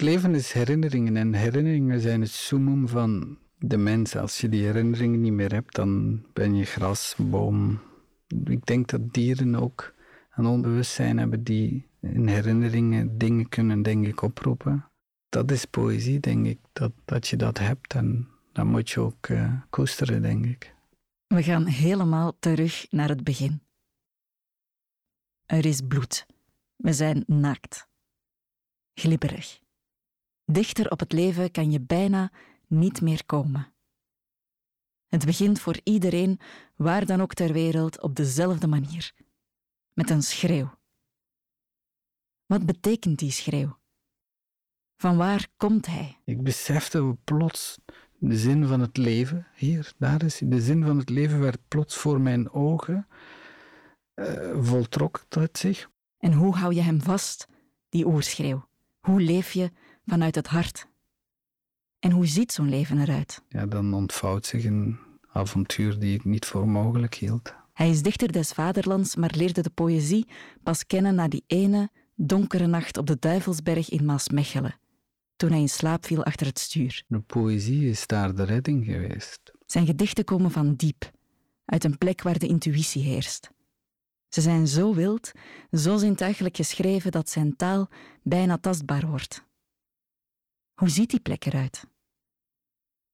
Leven is herinneringen en herinneringen zijn het summum van de mens. Als je die herinneringen niet meer hebt, dan ben je gras, boom. Ik denk dat dieren ook een onbewustzijn hebben die in herinneringen dingen kunnen, denk ik, oproepen. Dat is poëzie, denk ik, dat, dat je dat hebt en dat moet je ook uh, koesteren, denk ik. We gaan helemaal terug naar het begin. Er is bloed. We zijn naakt. Glibberig. Dichter op het leven kan je bijna niet meer komen. Het begint voor iedereen, waar dan ook ter wereld, op dezelfde manier. Met een schreeuw. Wat betekent die schreeuw? Van waar komt hij? Ik besefte plots de zin van het leven. Hier, daar is De zin van het leven werd plots voor mijn ogen. Uh, voltrok het zich. En hoe hou je hem vast, die oerschreeuw? Hoe leef je vanuit het hart? En hoe ziet zo'n leven eruit? Ja, dan ontvouwt zich een avontuur die ik niet voor mogelijk hield. Hij is dichter des vaderlands, maar leerde de poëzie pas kennen na die ene donkere nacht op de Duivelsberg in Maasmechelen, toen hij in slaap viel achter het stuur. De poëzie is daar de redding geweest. Zijn gedichten komen van diep, uit een plek waar de intuïtie heerst. Ze zijn zo wild, zo zintuigelijk geschreven dat zijn taal bijna tastbaar wordt. Hoe ziet die plek eruit?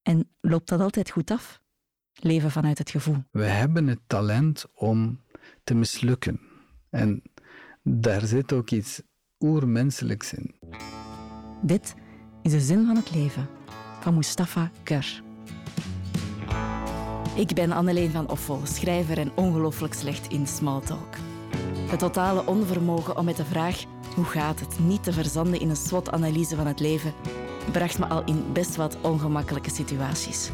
En loopt dat altijd goed af? Leven vanuit het gevoel. We hebben het talent om te mislukken. En daar zit ook iets oermenselijks in. Dit is de zin van het leven van Mustafa Ker. Ik ben Anneleen van Offel, schrijver en ongelooflijk slecht in smalltalk. Het totale onvermogen om met de vraag hoe gaat het niet te verzanden in een SWOT-analyse van het leven bracht me al in best wat ongemakkelijke situaties.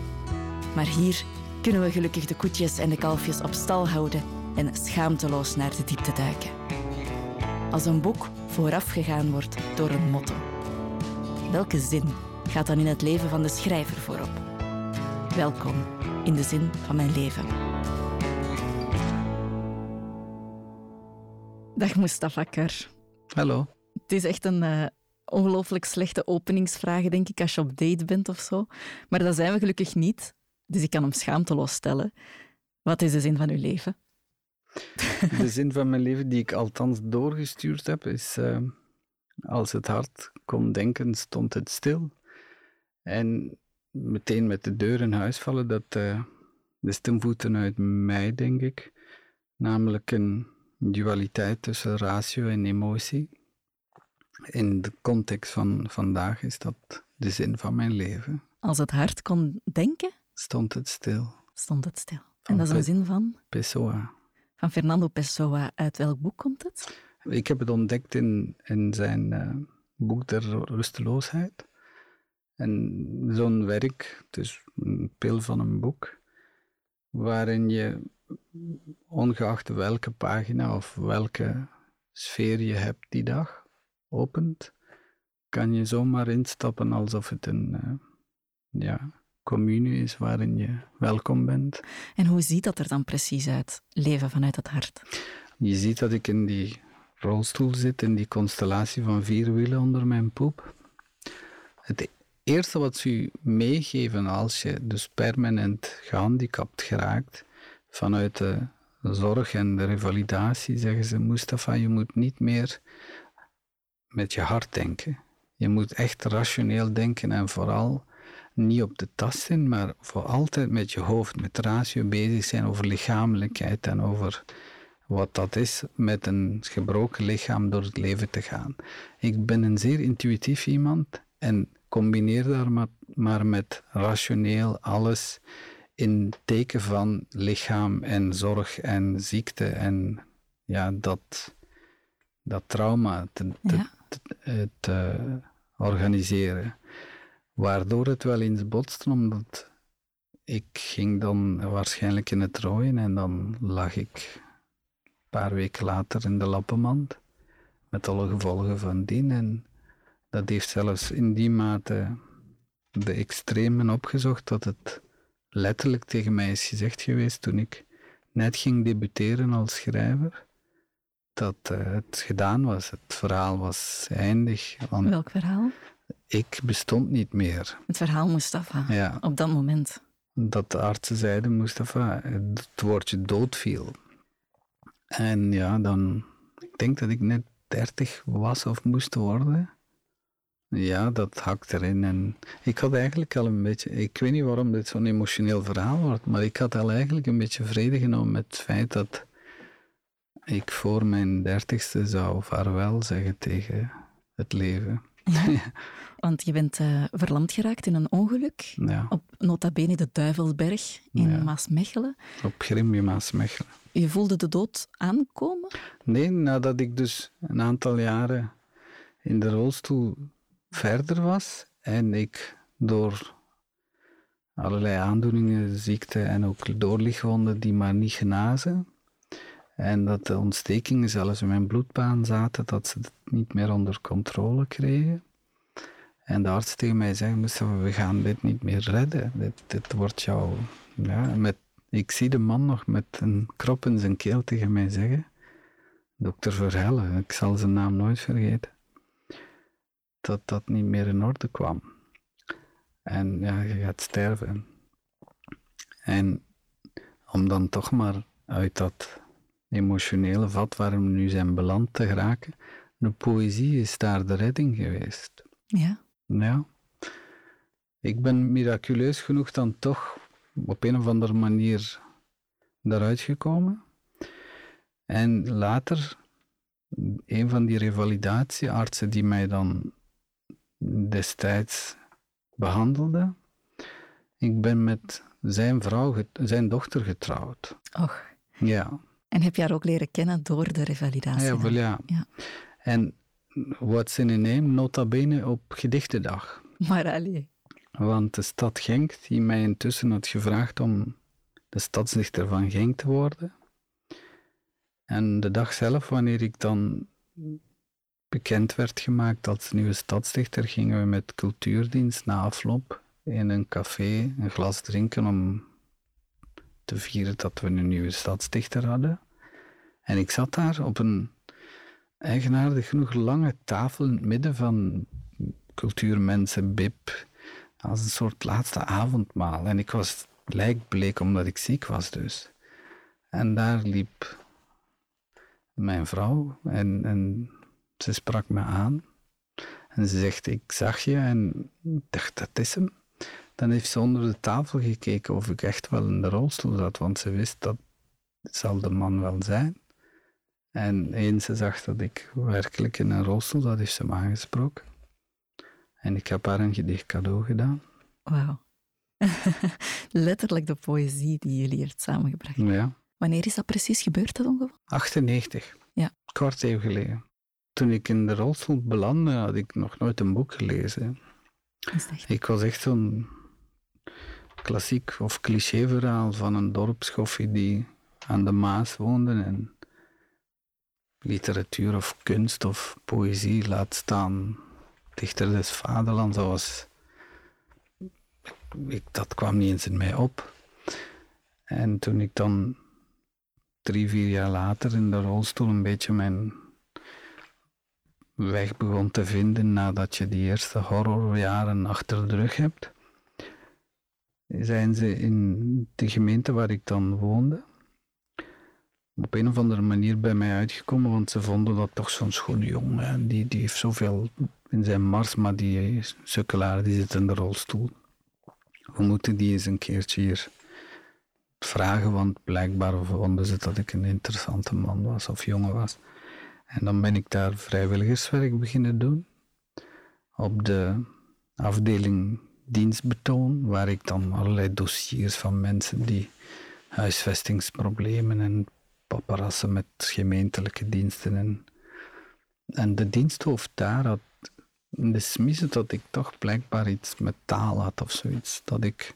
Maar hier kunnen we gelukkig de koetjes en de kalfjes op stal houden en schaamteloos naar de diepte duiken. Als een boek voorafgegaan wordt door een motto. Welke zin gaat dan in het leven van de schrijver voorop? Welkom in de zin van mijn leven. Dag Mustafa Kar. Hallo. Het is echt een uh, ongelooflijk slechte openingsvraag, denk ik, als je op date bent of zo. Maar dat zijn we gelukkig niet. Dus ik kan hem schaamteloos stellen. Wat is de zin van uw leven? De zin van mijn leven, die ik althans doorgestuurd heb, is: uh, Als het hart kon denken, stond het stil. En meteen met de deur in huis vallen, dat uh, de stemvoeten uit mij, denk ik. Namelijk een dualiteit tussen ratio en emotie. In de context van vandaag is dat de zin van mijn leven. Als het hart kon denken? Stond het stil. Stond het stil. en dat is een zin van? Pessoa. Van Fernando Pessoa. Uit welk boek komt het? Ik heb het ontdekt in, in zijn uh, boek Der Rusteloosheid. En zo'n werk, het is een pil van een boek, waarin je, ongeacht welke pagina of welke sfeer je hebt die dag, opent, kan je zomaar instappen alsof het een uh, ja, commune is waarin je welkom bent. En hoe ziet dat er dan precies uit, leven vanuit het hart? Je ziet dat ik in die rolstoel zit, in die constellatie van vier wielen onder mijn poep. Het eerste wat ze u meegeven als je dus permanent gehandicapt geraakt vanuit de zorg en de revalidatie, zeggen ze, Mustafa, je moet niet meer met je hart denken. Je moet echt rationeel denken en vooral niet op de tasten, maar voor altijd met je hoofd, met ratio bezig zijn over lichamelijkheid en over wat dat is met een gebroken lichaam door het leven te gaan. Ik ben een zeer intuïtief iemand en combineer daar maar, met rationeel alles in teken van lichaam en zorg en ziekte en ja, dat, dat trauma te, te, organiseren. Waardoor het wel eens botste, omdat ik ging dan waarschijnlijk in het rooien en dan lag ik een paar weken later in de lappenmand met alle gevolgen van dien. En dat heeft zelfs in die mate de extremen opgezocht dat het letterlijk tegen mij is gezegd geweest toen ik net ging debuteren als schrijver, dat uh, het gedaan was. Het verhaal was eindig. Welk verhaal? ik bestond niet meer. Het verhaal Mustafa, Ja. op dat moment. Dat de artsen zeiden, Mustafa, het woordje dood viel. En ja, dan, ik denk dat ik net 30 was of moest worden. Ja, dat hakt erin. En ik had eigenlijk al een beetje, ik weet niet waarom dit zo'n emotioneel verhaal wordt, maar ik had al eigenlijk een beetje vrede genomen met het feit dat ik voor mijn dertigste zou vaarwel zeggen tegen het leven. Want je bent eh, verlamd geraakt in een ongeluk Ja, op nota bene de Duivelsberg in Ja. Maasmechelen. op Grimje Maasmechelen. Je voelde de dood aankomen? Nee, nadat ik dus een aantal jaren in de rolstoel verder was en ik door allerlei aandoeningen, ziekte en ook doorlichtwonden die maar niet genazen en dat de ontstekingen zelfs in mijn bloedbaan zaten, dat ze het niet meer onder controle kregen. En de arts tegen mij zei, we gaan dit niet meer redden. Dit, dit wordt jou... Ja, met, ik zie de man nog met een krop in zijn keel tegen mij zeggen, dokter Verhelle, ik zal zijn naam nooit vergeten, dat dat niet meer in orde kwam. En ja, je gaat sterven. En om dan toch maar uit dat emotionele vat waar we nu zijn beland te geraken, de poëzie is daar de redding geweest. Ja. Ja. Ik ben miraculeus genoeg dan toch op een of andere manier daaruit gekomen. En later, een van die revalidatieartsen die mij dan destijds behandelde, ik ben met zijn vrouw, zijn dochter getrouwd. Och. Ja, En heb je haar ook leren kennen door de revalidatie? ja, wel ja. Ja. En what's in a name, nota bene op gedichtendag. Maar allee. Want de stad Genk, die mij intussen had gevraagd om de stadsdichter van Genk te worden. En de dag zelf, wanneer ik dan bekend werd gemaakt als nieuwe stadsdichter, gingen we met cultuurdienst na afloop in een café een glas drinken om vieren dat we een nieuwe stadsdichter hadden. En ik zat daar op een eigenaardig genoeg lange tafel in het midden van cultuurmensen, BIP, als een soort laatste avondmaal. En ik was lijkbleek omdat ik ziek was dus. En daar liep mijn vrouw en, en ze sprak me aan. En ze zegt, ik zag je en dacht, dat is hem. Dan heeft ze onder de tafel gekeken of ik echt wel in de rolstoel zat, want ze wist dat zal de man wel zijn. En eens ze zag dat ik werkelijk in een rolstoel zat, heeft ze me aangesproken. En ik heb haar een gedicht cadeau gedaan. Wauw. Letterlijk de poëzie die jullie hier samengebracht. Ja. Wanneer is dat precies gebeurd, dat ongeval? 98. Ja. Kwart eeuw geleden. Toen ik in de rolstoel belandde, had ik nog nooit een boek gelezen. Is dat echt? Ik was echt zo'n klassiek of clichéverhaal van een dorpschoffie die aan de Maas woonde en literatuur of kunst of poëzie laat staan. Dichter des vaderlands, dat was... Ik, dat kwam niet eens in mij op. En toen ik dan drie, vier jaar later in de rolstoel een beetje mijn weg begon te vinden nadat je die eerste horrorjaren achter de rug hebt, zijn ze in de gemeente waar ik dan woonde op een of andere manier bij mij uitgekomen, want ze vonden dat toch zo'n schone jongen. En die, die heeft zoveel in zijn mars, maar die sukkelaar die zit in de rolstoel. We moeten die eens een keertje hier vragen, want blijkbaar vonden ze dat ik een interessante man was of jongen was. En dan ben ik daar vrijwilligerswerk beginnen doen. Op de afdeling dienstbetoon, waar ik dan allerlei dossiers van mensen die huisvestingsproblemen en paparassen met gemeentelijke diensten. En, en de diensthoofd daar had in de smissen dat ik toch blijkbaar iets met taal had of zoiets. Dat ik,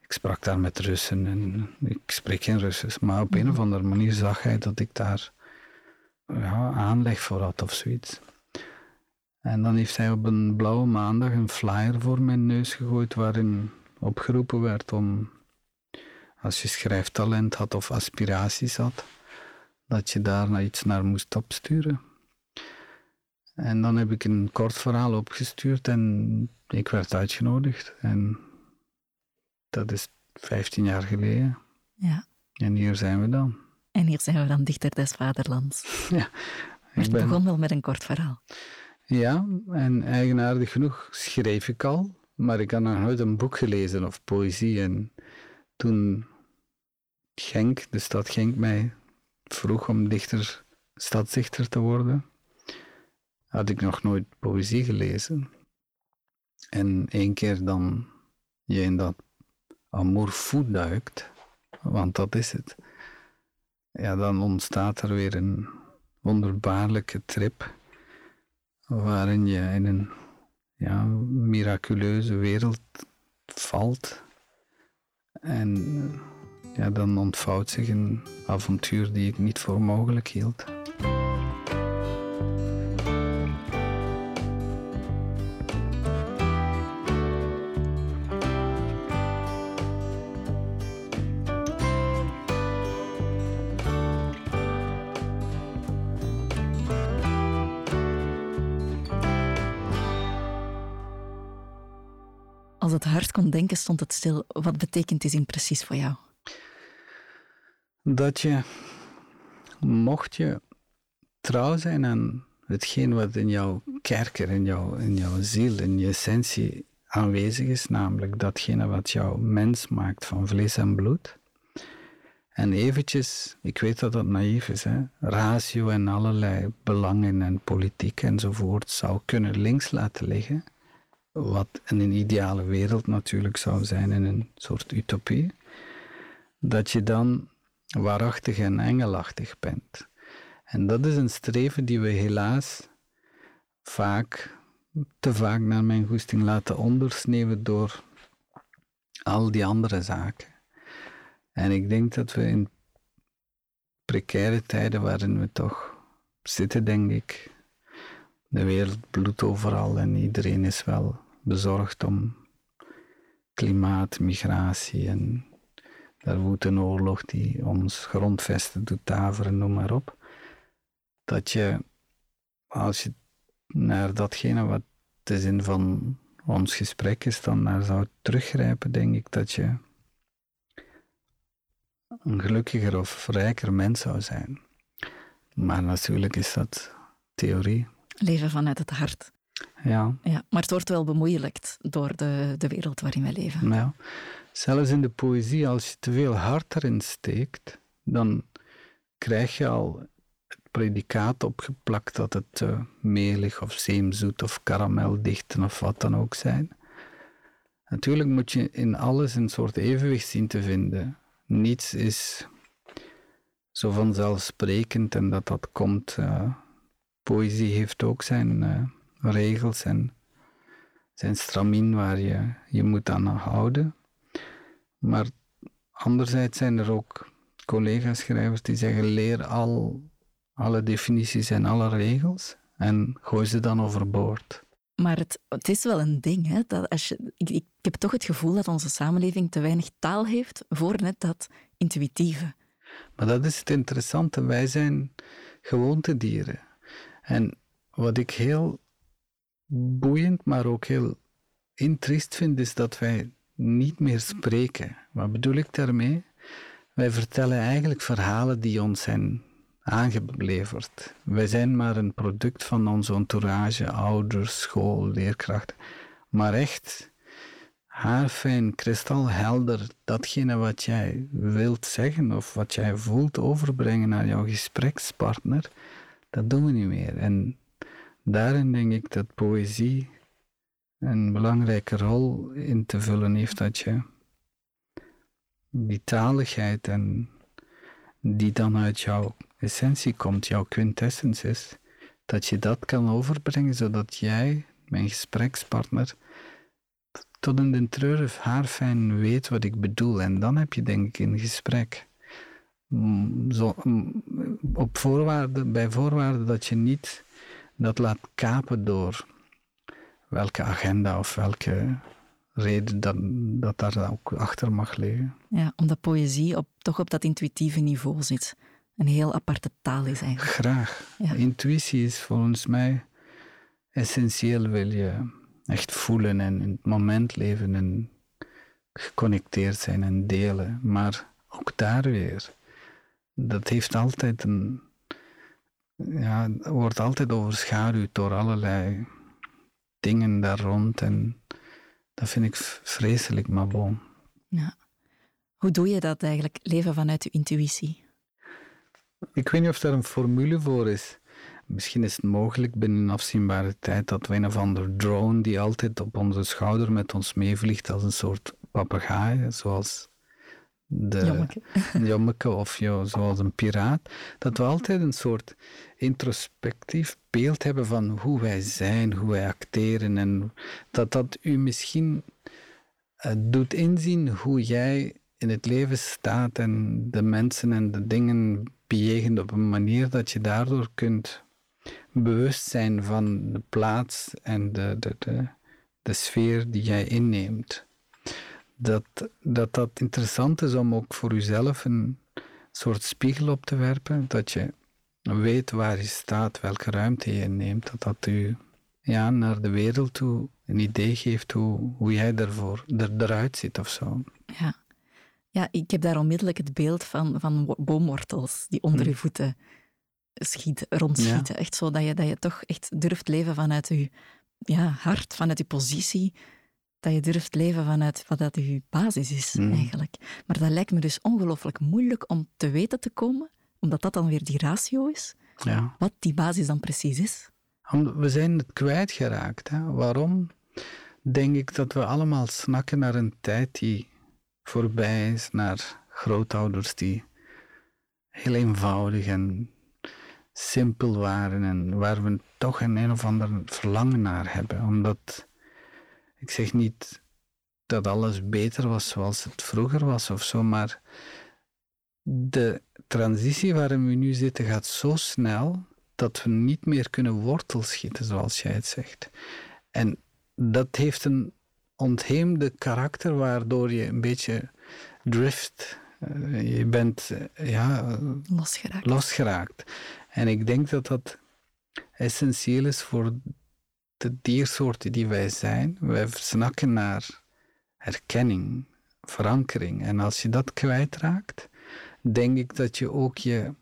ik sprak daar met Russen en ik spreek geen Russisch, maar op een of andere manier zag hij dat ik daar ja, aanleg voor had of zoiets. En dan heeft hij op een blauwe maandag een flyer voor mijn neus gegooid waarin opgeroepen werd om, als je schrijftalent had of aspiraties had, dat je daar iets naar moest opsturen. En dan heb ik een kort verhaal opgestuurd en ik werd uitgenodigd. En dat is 15 jaar geleden. Ja. En hier zijn we dan. En hier zijn we dan dichter des vaderlands. Ja. Maar het begon wel met een kort verhaal. Ja, en eigenaardig genoeg schreef ik al, maar ik had nog nooit een boek gelezen of poëzie. En toen Genk, de stad Genk, mij vroeg om dichter, stadsdichter te worden, had ik nog nooit poëzie gelezen. En één keer dan je in dat amour duikt, want dat is het, ja, dan ontstaat er weer een wonderbaarlijke trip waarin je in een ja, miraculeuze wereld valt. En ja, dan ontvouwt zich een avontuur die ik niet voor mogelijk hield. Kon denken, stond het stil. Wat betekent die zin precies voor jou? Dat je, mocht je trouw zijn aan hetgeen wat in jouw kerker, in jouw, in jouw ziel, in je essentie aanwezig is, namelijk datgene wat jou mens maakt van vlees en bloed. En eventjes, ik weet dat dat naïef is, hè, ratio en allerlei belangen en politiek enzovoort zou kunnen links laten liggen wat in een ideale wereld natuurlijk zou zijn, in een soort utopie, dat je dan waarachtig en engelachtig bent. En dat is een streven die we helaas vaak, te vaak naar mijn goesting laten ondersneeuwen door al die andere zaken. En ik denk dat we in precaire tijden waarin we toch zitten, denk ik, de wereld bloedt overal en iedereen is wel bezorgd om klimaat, migratie en daar woedt een oorlog die ons grondvesten doet daveren, noem maar op. Dat je, als je naar datgene wat de zin van ons gesprek is, dan naar zou teruggrijpen, denk ik dat je een gelukkiger of rijker mens zou zijn. Maar natuurlijk is dat theorie. Leven vanuit het hart. Ja. ja. Maar het wordt wel bemoeilijkt door de, de wereld waarin wij leven. Ja. Zelfs in de poëzie, als je te veel hart erin steekt, dan krijg je al het predicaat opgeplakt dat het uh, melig of zeemzoet of karameldichten of wat dan ook zijn. Natuurlijk moet je in alles een soort evenwicht zien te vinden. Niets is zo vanzelfsprekend en dat dat komt. Uh, poëzie heeft ook zijn uh, regels en zijn stramien waar je je moet aan houden. Maar anderzijds zijn er ook collega-schrijvers die zeggen: leer al alle definities en alle regels en gooi ze dan overboord. Maar het, het is wel een ding. Hè, dat als je, ik, ik heb toch het gevoel dat onze samenleving te weinig taal heeft voor net dat intuïtieve. Maar dat is het interessante. Wij zijn gewoontedieren. En wat ik heel boeiend, maar ook heel intriest vind, is dat wij niet meer spreken. Wat bedoel ik daarmee? Wij vertellen eigenlijk verhalen die ons zijn aangeleverd. Wij zijn maar een product van onze entourage, ouders, school, leerkrachten. Maar echt, haarfijn, kristalhelder, datgene wat jij wilt zeggen of wat jij voelt overbrengen naar jouw gesprekspartner, dat doen we niet meer. En daarin denk ik dat poëzie een belangrijke rol in te vullen heeft dat je die taligheid en die dan uit jouw essentie komt, jouw quintessens is, dat je dat kan overbrengen zodat jij, mijn gesprekspartner, tot in de treuren haarfijn weet wat ik bedoel. En dan heb je denk ik een gesprek. Zo, op voorwaarde, bij voorwaarde dat je niet dat laat kapen door welke agenda of welke reden dat, dat daar ook achter mag liggen. Ja, omdat poëzie op, toch op dat intuïtieve niveau zit. Een heel aparte taal is eigenlijk. Graag. Intuïtie is volgens mij essentieel wil je echt voelen en in het moment leven en geconnecteerd zijn en delen. Maar ook daar weer, dat heeft altijd een, ja, wordt altijd overschaduwd door allerlei dingen daar rond en dat vind ik vreselijk, maar bon. Ja. Hoe doe je dat eigenlijk, leven vanuit je intuïtie? Ik weet niet of daar een formule voor is. Misschien is het mogelijk binnen een afzienbare tijd dat we een of ander drone die altijd op onze schouder met ons meevliegt als een soort papegaai, zoals de jommeke. Of jo, zoals een piraat, dat we altijd een soort introspectief beeld hebben van hoe wij zijn, hoe wij acteren en dat dat u misschien uh, doet inzien hoe jij in het leven staat en de mensen en de dingen bejegent op een manier dat je daardoor kunt bewust zijn van de plaats en de, de, de, de sfeer die jij inneemt. Dat, dat dat interessant is om ook voor jezelf een soort spiegel op te werpen, dat je weet waar je staat, welke ruimte je inneemt, dat dat u ja, naar de wereld toe een idee geeft hoe, hoe jij ervoor, er, eruit ziet of zo. Ja. ja, ik heb daar onmiddellijk het beeld van, van boomwortels die onder hm. je voeten schieten, rondschieten. Echt zo dat je, dat je toch echt durft leven vanuit je ja, hart, vanuit je positie. Dat je durft leven vanuit wat dat je basis is, hm. eigenlijk. Maar dat lijkt me dus ongelooflijk moeilijk om te weten te komen, omdat dat dan weer die ratio is, ja. wat die basis dan precies is. We zijn het kwijtgeraakt. Hè? Waarom? Denk ik dat we allemaal snakken naar een tijd die voorbij is, naar grootouders die heel eenvoudig en simpel waren en waar we toch een een of ander verlangen naar hebben. Omdat, ik zeg niet dat alles beter was zoals het vroeger was of zo, maar de transitie waarin we nu zitten gaat zo snel dat we niet meer kunnen wortels schieten, zoals jij het zegt. En dat heeft een ontheemde karakter waardoor je een beetje drift. Eh, je bent eh, ja, losgeraakt. losgeraakt. En ik denk dat dat essentieel is voor de diersoorten die wij zijn. Wij snakken naar herkenning, verankering. En als je dat kwijtraakt, denk ik dat je ook je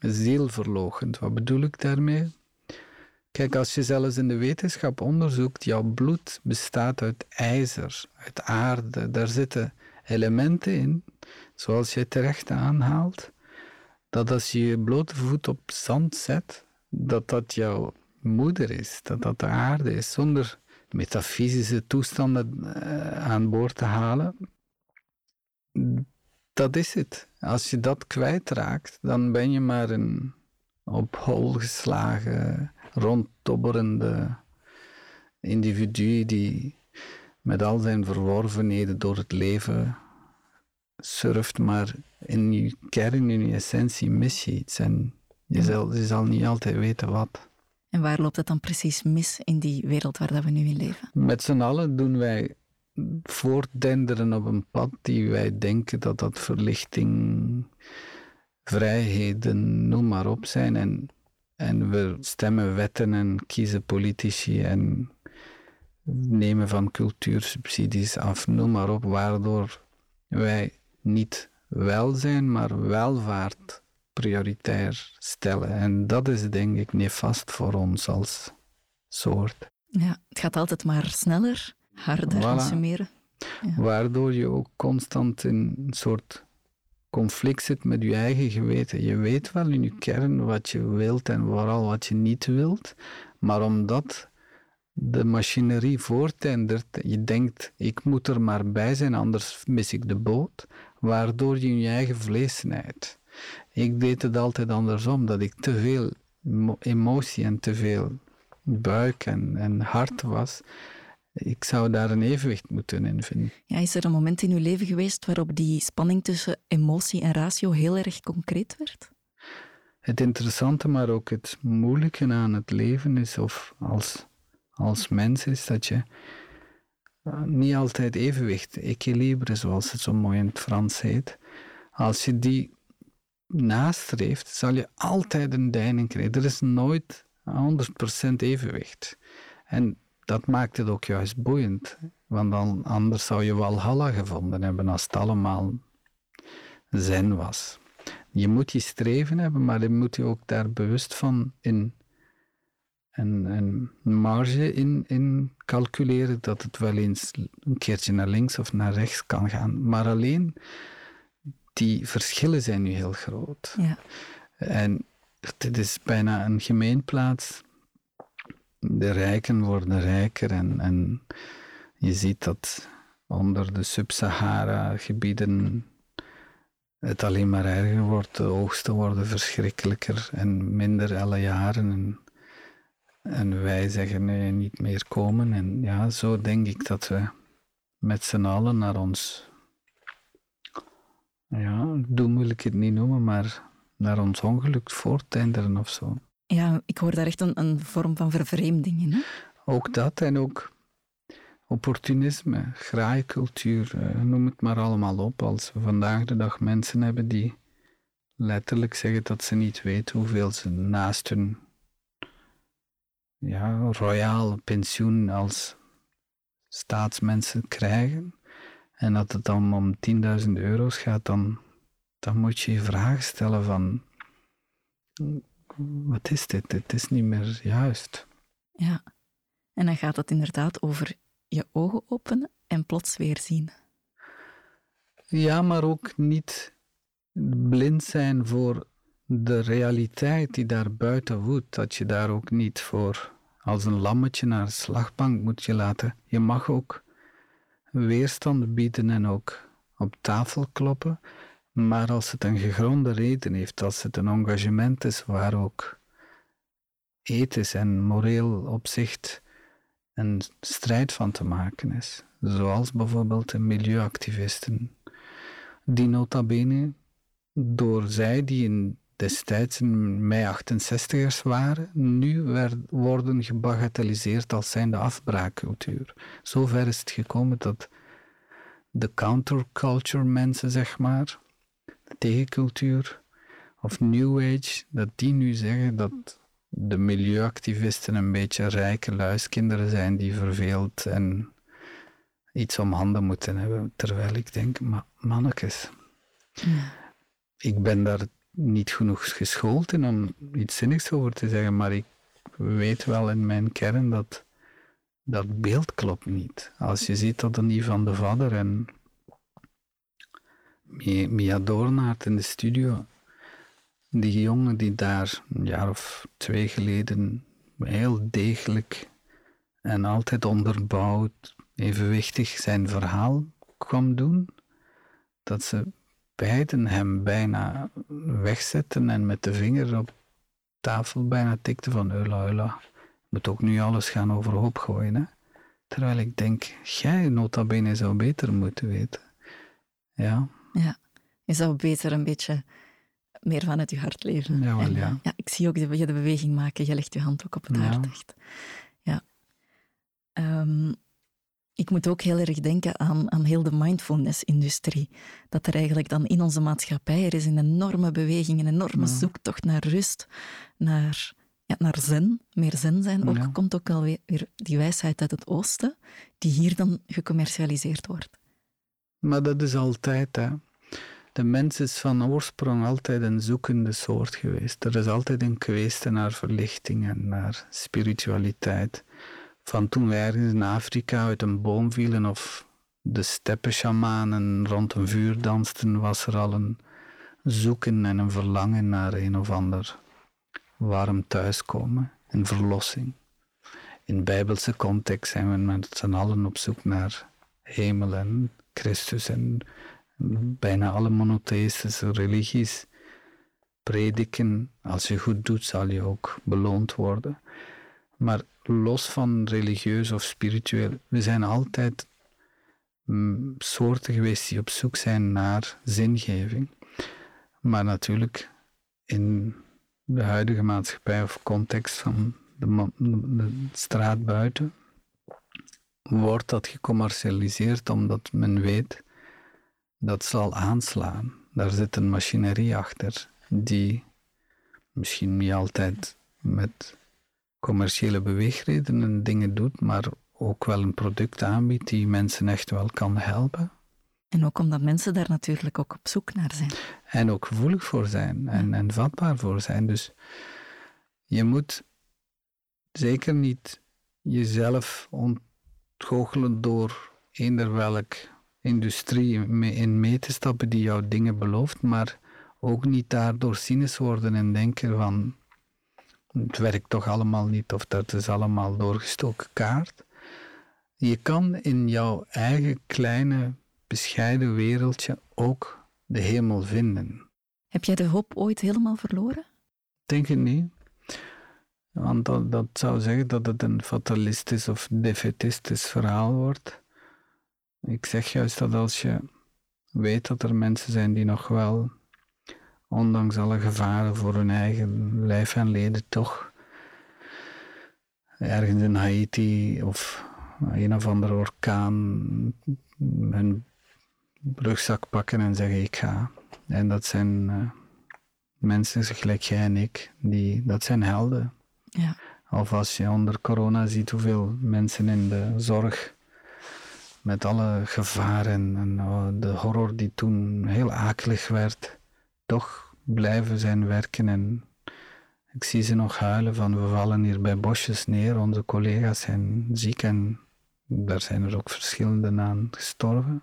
ziel verloochent. Wat bedoel ik daarmee? Kijk, als je zelfs in de wetenschap onderzoekt, jouw bloed bestaat uit ijzer, uit aarde. Daar zitten elementen in, zoals je terecht aanhaalt, dat als je je blote voet op zand zet, dat dat jouw moeder is, dat dat de aarde is, zonder metafysische toestanden uh, aan boord te halen. Dat is het. Als je dat kwijtraakt, dan ben je maar een op hol geslagen, rondtobberende individu die met al zijn verworvenheden door het leven surft, maar in je kern, in je essentie, mis je iets. En je, zal, je zal niet altijd weten wat. En waar loopt het dan precies mis in die wereld waar dat we nu in leven? Met z'n allen doen wij voortdenderen op een pad die wij denken dat dat verlichting, vrijheden, noem maar op zijn. En, en we stemmen wetten en kiezen politici en nemen van cultuursubsidies af, noem maar op, waardoor wij niet welzijn, maar welvaart prioritair stellen. En dat is denk ik nefast voor ons als soort. Ja, het gaat altijd maar sneller, harder, voilà. consumeren. Ja. Waardoor je ook constant in een soort conflict zit met je eigen geweten. Je weet wel in je kern wat je wilt en vooral wat je niet wilt, maar omdat de machinerie voortendert, je denkt, ik moet er maar bij zijn, anders mis ik de boot, waardoor je je eigen vlees snijdt. Ik deed het altijd andersom, dat ik te veel emotie en te veel buik en, en hart was. Ik zou daar een evenwicht moeten in vinden. Ja, is er een moment in uw leven geweest waarop die spanning tussen emotie en ratio heel erg concreet werd? Het interessante, maar ook het moeilijke aan het leven is, of als, als mens, is dat je eh, niet altijd evenwicht, equilibre, zoals het zo mooi in het Frans heet. Als je die nastreeft, zal je altijd een deining krijgen. Er is nooit 100% evenwicht. En dat maakt het ook juist boeiend. Want anders zou je Walhalla gevonden hebben als het allemaal zen was. Je moet je streven hebben, maar je moet je ook daar bewust van in een marge in, in calculeren dat het wel eens een keertje naar links of naar rechts kan gaan. Maar alleen die verschillen zijn nu heel groot. Ja. En het is bijna een gemeenplaats. De rijken worden rijker en, en je ziet dat onder de Sub-Sahara-gebieden het alleen maar erger wordt. De oogsten worden verschrikkelijker en minder alle jaren. En, en wij zeggen nee, niet meer komen. En ja, zo denk ik dat we met z'n allen naar ons, ja, doem wil ik het niet noemen, maar naar ons ongeluk voortenderen of zo. Ja, ik hoor daar echt een, een vorm van vervreemding in. Hè? Ook dat en ook opportunisme, graaikultuur, eh, noem het maar allemaal op. Als we vandaag de dag mensen hebben die letterlijk zeggen dat ze niet weten hoeveel ze naast hun ja, royaal pensioen als staatsmensen krijgen, en dat het dan om 10.000 euro's gaat, dan, dan moet je je vragen stellen van wat is dit? Het is niet meer juist. Ja, en dan gaat het inderdaad over je ogen openen en plots weer zien. Ja, maar ook niet blind zijn voor de realiteit die daar buiten woedt. Dat je daar ook niet voor als een lammetje naar de slagbank moet je laten. Je mag ook weerstand bieden en ook op tafel kloppen. Maar als het een gegronde reden heeft, als het een engagement is waar ook ethisch en moreel opzicht een strijd van te maken is. Zoals bijvoorbeeld de milieuactivisten, die nota bene door zij die in destijds in mei 68ers waren, nu worden gebagatelliseerd als zijnde afbraakcultuur. Zover is het gekomen dat de counterculture mensen, zeg maar, de tegencultuur of New Age, dat die nu zeggen dat de milieuactivisten een beetje rijke luiskinderen zijn die verveeld en iets om handen moeten hebben. Terwijl ik denk, ma mannekes, ik ben daar niet genoeg geschoold in om iets zinnigs over te zeggen, maar ik weet wel in mijn kern dat dat beeld klopt niet. Als je ziet dat een van de Vader en Mia Doornaert in de studio die jongen die daar een jaar of twee geleden heel degelijk en altijd onderbouwd, evenwichtig zijn verhaal kwam doen, dat ze beiden hem bijna wegzetten en met de vinger op tafel bijna tikten van eula, eula, moet ook nu alles gaan overhoop gooien. Hè? Terwijl ik denk, jij nota bene zou beter moeten weten. Ja. Ja, je zou beter een beetje meer vanuit je hart leven. Ja, wel, ja. Eh, ja. Ik zie ook je de beweging maken. Je legt je hand ook op het hart. Echt. Ja. Um, ik moet ook heel erg denken aan, aan heel de mindfulness-industrie. Dat er eigenlijk dan in onze maatschappij, er is een enorme beweging, een enorme zoektocht naar rust, naar, ja, naar zen, meer zen zijn. Ook komt ook alweer die wijsheid uit het oosten, die hier dan gecommercialiseerd wordt. Maar dat is altijd, hè de mens is van oorsprong altijd een zoekende soort geweest. Er is altijd een kweeste naar verlichting en naar spiritualiteit. Van toen wij ergens in Afrika uit een boom vielen of de steppenshamanen rond een vuur dansten, was er al een zoeken en een verlangen naar een of ander warm thuiskomen, een verlossing. In bijbelse context zijn we met z'n allen op zoek naar hemel en Christus en bijna alle monotheïstische religies prediken, als je goed doet, zal je ook beloond worden. Maar los van religieus of spiritueel, we zijn altijd mm, soorten geweest die op zoek zijn naar zingeving. Maar natuurlijk in de huidige maatschappij of context van de, de straat buiten, wordt dat gecommercialiseerd omdat men weet dat zal aanslaan. Daar zit een machinerie achter die misschien niet altijd met commerciële beweegredenen dingen doet, maar ook wel een product aanbiedt die mensen echt wel kan helpen. En ook omdat mensen daar natuurlijk ook op zoek naar zijn. En ook gevoelig voor zijn en, en vatbaar voor zijn. Dus je moet zeker niet jezelf ontgoochelen door eender welk industrie in mee te stappen die jou dingen belooft, maar ook niet daardoor cynisch worden en denken van het werkt toch allemaal niet of dat is allemaal doorgestoken kaart. Je kan in jouw eigen kleine, bescheiden wereldje ook de hemel vinden. Heb jij de hoop ooit helemaal verloren? Denk het niet. Want dat, dat zou zeggen dat het een fatalistisch of defetistisch verhaal wordt. Ik zeg juist dat als je weet dat er mensen zijn die nog wel, ondanks alle gevaren voor hun eigen lijf en leden, toch ergens in Haiti of een of andere orkaan hun rugzak pakken en zeggen ik ga. En dat zijn uh, mensen gelijk jij en ik, die, dat zijn helden. Ja. Of als je onder corona ziet hoeveel mensen in de zorg met alle gevaren en oh, de horror die toen heel akelig werd, toch blijven zijn werken. En ik zie ze nog huilen van we vallen hier bij bosjes neer, onze collega's zijn ziek en daar zijn er ook verschillende aan gestorven.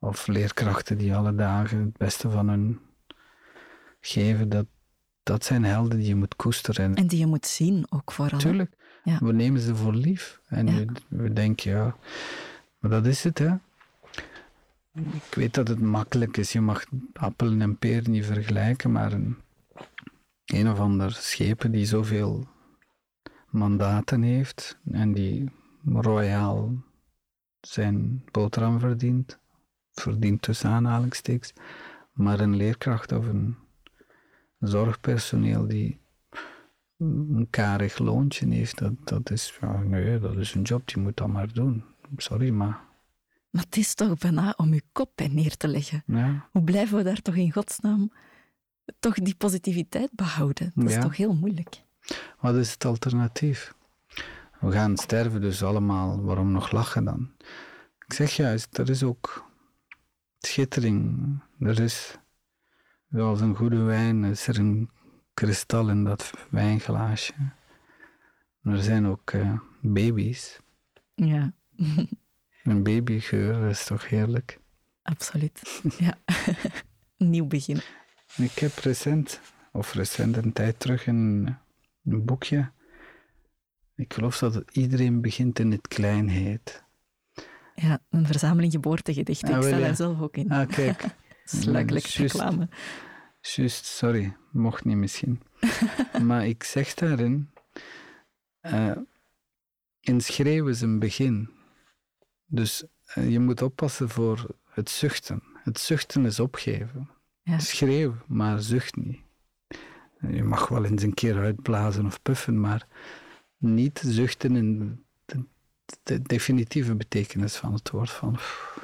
Of leerkrachten die alle dagen het beste van hun geven, dat, dat zijn helden die je moet koesteren. En die je moet zien ook vooral. Tuurlijk. Ja. We nemen ze voor lief. En we, we, denken, ja, maar dat is het, hè. Ik weet dat het makkelijk is. Je mag appelen en peren niet vergelijken, maar een, een of ander schepen die zoveel mandaten heeft en die royaal zijn boterham verdient, verdient tussen aanhalingstekens, maar een leerkracht of een zorgpersoneel die een karig loontje heeft, dat, dat is, ja, nee, dat is een job, die moet dat maar doen. Sorry, maar... Maar het is toch bijna om je kop bij neer te leggen. Ja. Hoe blijven we daar toch in godsnaam toch die positiviteit behouden? Dat is toch heel moeilijk. Wat is het alternatief? We gaan sterven dus allemaal, waarom nog lachen dan? Ik zeg juist, er is ook schittering. Er is, zoals een goede wijn, is er een kristal in dat wijnglaasje. Er zijn ook uh, baby's. Ja. een babygeur is toch heerlijk? Absoluut, ja. Nieuw begin. Ik heb recent, of recent een tijd terug, een, een boekje. Ik geloof dat het iedereen begint in het klein heet. Ja, een verzameling geboortegedichten. Ah, ik sta daar zelf ook in. Ah, kijk. Sluikelijk reclame. Juist, sorry, mocht niet misschien. maar ik zeg daarin, uh, in is een begin. Dus uh, je moet oppassen voor het zuchten. Het zuchten is opgeven. Ja. Schreeuw, maar zucht niet. Je mag wel eens een keer uitblazen of puffen, maar niet zuchten in de, de definitieve betekenis van het woord. Van,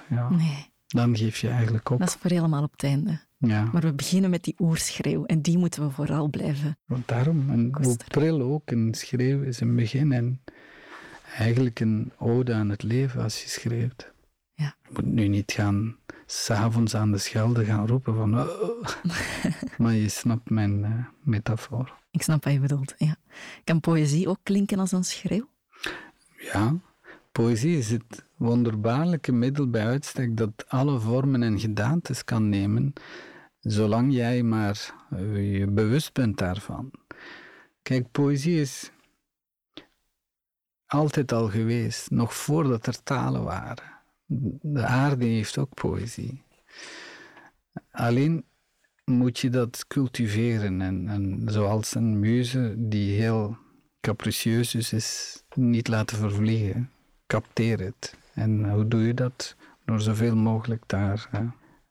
ja, nee. Dan geef je eigenlijk op. Dat is voor helemaal op het einde. Ja. Maar we beginnen met die oerschreeuw en die moeten we vooral blijven. Want daarom, en hoe pril ook, een schreeuw is een begin en eigenlijk een ode aan het leven als je schreeuwt. Ja. Je moet nu niet gaan s'avonds aan de schelde gaan roepen van oh. maar je snapt mijn uh, metafoor. Ik snap wat je bedoelt, ja. Kan poëzie ook klinken als een schreeuw? Ja, poëzie is het wonderbaarlijke middel bij uitstek dat alle vormen en gedaantes kan nemen zolang jij maar eh, je bewust bent daarvan. Kijk, poëzie is altijd al geweest, nog voordat er talen waren. De aarde heeft ook poëzie. Alleen moet je dat cultiveren en, en zoals een muze die heel capricieus is, is niet laten vervliegen. Capteer het. En hoe doe je dat? Door zoveel mogelijk daar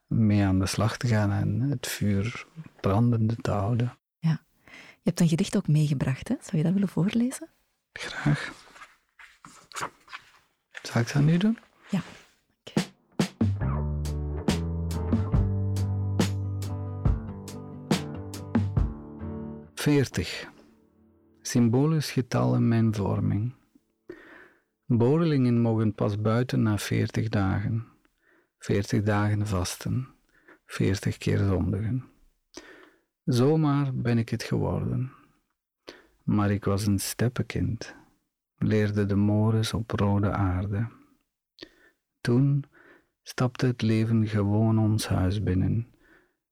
mee aan de slag te gaan en het vuur brandende te houden. Ja. Je hebt een gedicht ook meegebracht, hè? Zou je dat willen voorlezen? Graag. Zal ik dat nu doen? Ja. Okay. Veertig. symbolisch getal in mijn vorming. Borrelingen mogen pas buiten na veertig dagen. Veertig dagen vasten, veertig keer zondigen. Zomaar ben ik het geworden. Maar ik was een steppenkind, leerde de mores op rode aarde. Toen stapte het leven gewoon ons huis binnen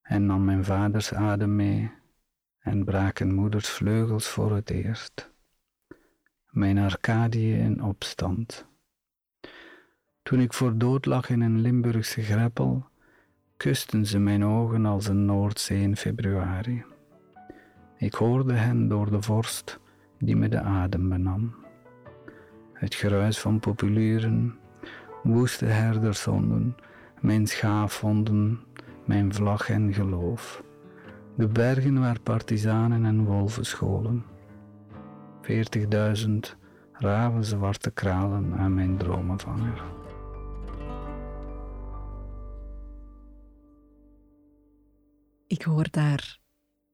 en nam mijn vaders adem mee en braken moeders vleugels voor het eerst. Mijn Arcadië in opstand. Toen ik voor dood lag in een Limburgse greppel, kusten ze mijn ogen als een Noordzee in februari. Ik hoorde hen door de vorst die me de adem benam. Het geruis van populieren, woeste herdershonden, mijn schaafhonden, mijn vlag en geloof. De bergen waar partizanen en wolven scholen. Veertigduizend ravenzwarte kralen aan mijn dromenvanger. Ik hoor daar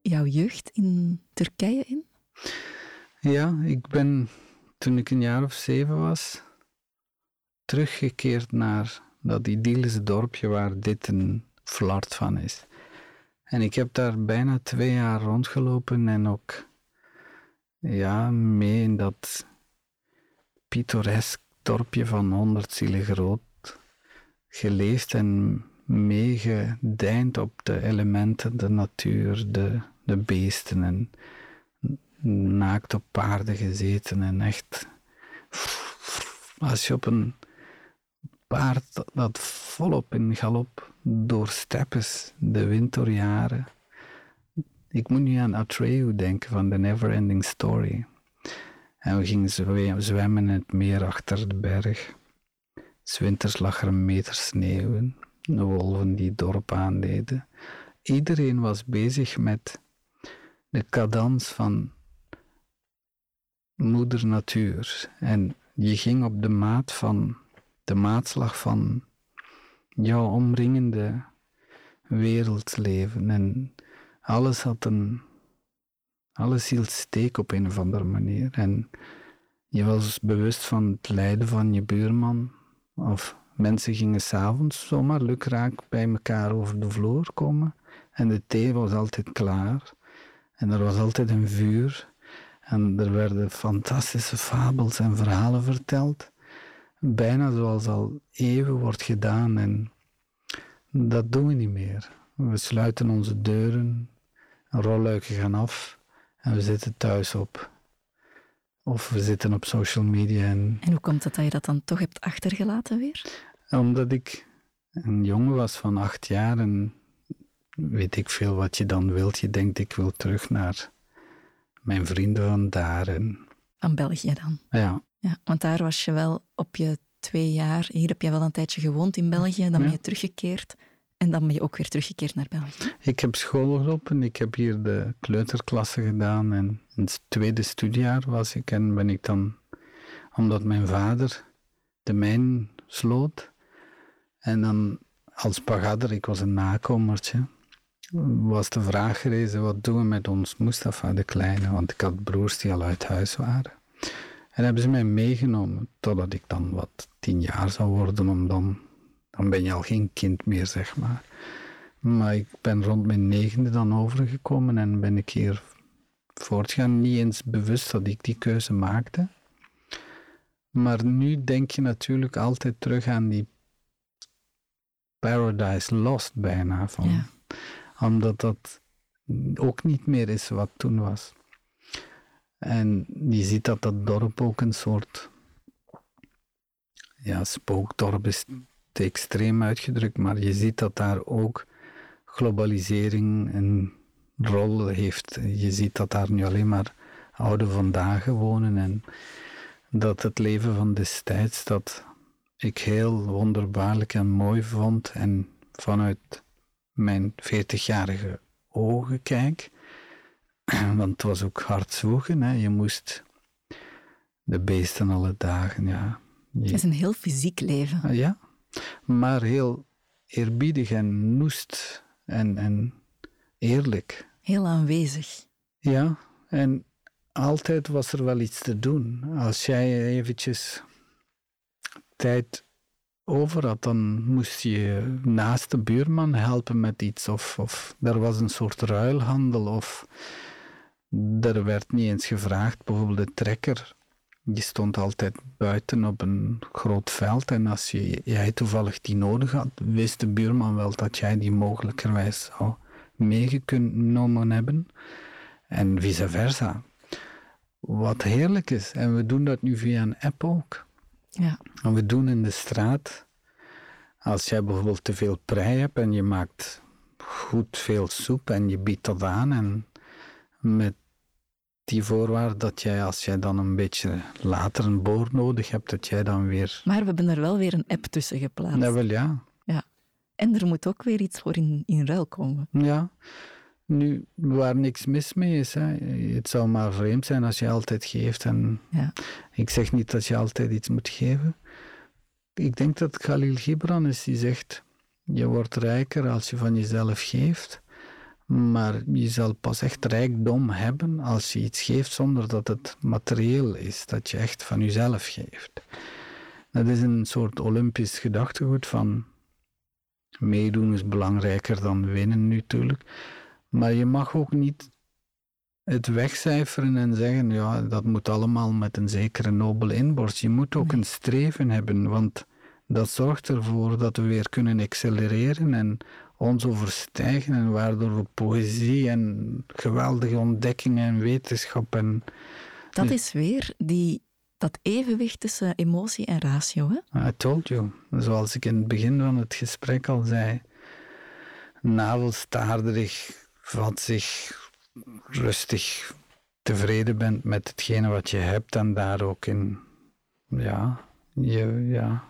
jouw jeugd in Turkije in? Ja, ik ben toen ik een jaar of zeven was teruggekeerd naar dat idyllische dorpje waar dit een flart van is. En ik heb daar bijna twee jaar rondgelopen en ook ja, mee in dat pittoresk dorpje van honderd zielen groot geleefd en meegedijnd op de elementen, de natuur, de, de beesten en naakt op paarden gezeten en echt als je op een paard dat volop in galop door steppes, de wind door jaren. Ik moet nu aan Atreu denken van The Neverending Story. En we gingen zwemmen in het meer achter de berg. Zwinters lag er een meter sneeuw. De wolven die het dorp aandeden. Iedereen was bezig met de cadans van moeder natuur. En je ging op de maat van de maatslag van jouw omringende wereldleven. En alles had een. Alles hield steek op een of andere manier. En je was bewust van het lijden van je buurman. Of mensen gingen s'avonds zomaar lukraak bij elkaar over de vloer komen. En de thee was altijd klaar. En er was altijd een vuur. En er werden fantastische fabels en verhalen verteld bijna zoals al eeuwen wordt gedaan. En dat doen we niet meer. We sluiten onze deuren, rolluiken gaan af en we zitten thuis op. Of we zitten op social media. En, en hoe komt het dat je dat dan toch hebt achtergelaten weer? Omdat ik een jongen was van acht jaar en weet ik veel wat je dan wilt. Je denkt, ik wil terug naar mijn vrienden van daar. En... Van België dan? Ja. Ja, want daar was je wel op je twee jaar. Hier heb je wel een tijdje gewoond in België, dan ben je teruggekeerd. En dan ben je ook weer teruggekeerd naar België. Ik heb school gelopen, ik heb hier de kleuterklasse gedaan. En in het tweede studiejaar was ik en ben ik dan, omdat mijn vader de mijn sloot. En dan als pagader, ik was een nakomertje, was de vraag gerezen, wat doen we met ons Mustafa, de kleine? Want ik had broers die al uit huis waren. En hebben ze mij meegenomen totdat ik dan wat tien jaar zou worden, om dan, dan ben je al geen kind meer, zeg maar. Maar ik ben rond mijn negende dan overgekomen en ben ik hier voortgaan. Niet eens bewust dat ik die keuze maakte. Maar nu denk je natuurlijk altijd terug aan die Paradise Lost bijna. Van, Omdat dat ook niet meer is wat toen was. En je ziet dat dat dorp ook een soort ja, spookdorp is te extreem uitgedrukt, maar je ziet dat daar ook globalisering een rol heeft. Je ziet dat daar nu alleen maar oude vandaag wonen en dat het leven van destijds, dat ik heel wonderbaarlijk en mooi vond en vanuit mijn 40-jarige ogen kijk, Want het was ook hard zwoegen. Hè. Je moest de beesten alle dagen, ja. Het is een heel fysiek leven. Ah, ja, maar heel eerbiedig en noest en, en eerlijk. Heel aanwezig. Ja, en altijd was er wel iets te doen. Als jij eventjes tijd over had, dan moest je naast de buurman helpen met iets. Of, of er was een soort ruilhandel. Of er werd niet eens gevraagd. Bijvoorbeeld de trekker, die stond altijd buiten op een groot veld. En als je, jij toevallig die nodig had, wist de buurman wel dat jij die mogelijkerwijs zou meegenomen hebben. En vice versa. Wat heerlijk is. En we doen dat nu via een app ook. Ja. En we doen in de straat, als jij bijvoorbeeld te veel prei hebt en je maakt goed veel soep en je biedt dat aan en met die voorwaarde dat jij, als jij dan een beetje later een boor nodig hebt, dat jij dan weer... Maar we hebben er wel weer een app tussen geplaatst. Ja, wel ja. Ja. En er moet ook weer iets voor in, in ruil komen. Ja. Nu, waar niks mis mee is, hè. het zou maar vreemd zijn als je altijd geeft. En Ja. ik zeg niet dat je altijd iets moet geven. Ik denk dat Khalil Gibran is die zegt: je wordt rijker als je van jezelf geeft, maar je zal pas echt rijkdom hebben als je iets geeft zonder dat het materieel is, dat je echt van jezelf geeft. Dat is een soort Olympisch gedachtegoed van meedoen is belangrijker dan winnen natuurlijk. Maar je mag ook niet het wegcijferen en zeggen, ja, dat moet allemaal met een zekere nobele inborst. Je moet ook een streven hebben, want dat zorgt ervoor dat we weer kunnen accelereren en ons overstijgen en waardoor we poëzie en geweldige ontdekkingen en wetenschap en Dat Ja. is weer die, dat evenwicht tussen emotie en ratio. Hè? I told you. Zoals ik in het begin van het gesprek al zei. Navelstaarderig, wat zich rustig tevreden bent met hetgene wat je hebt en daar ook in ja, je ja,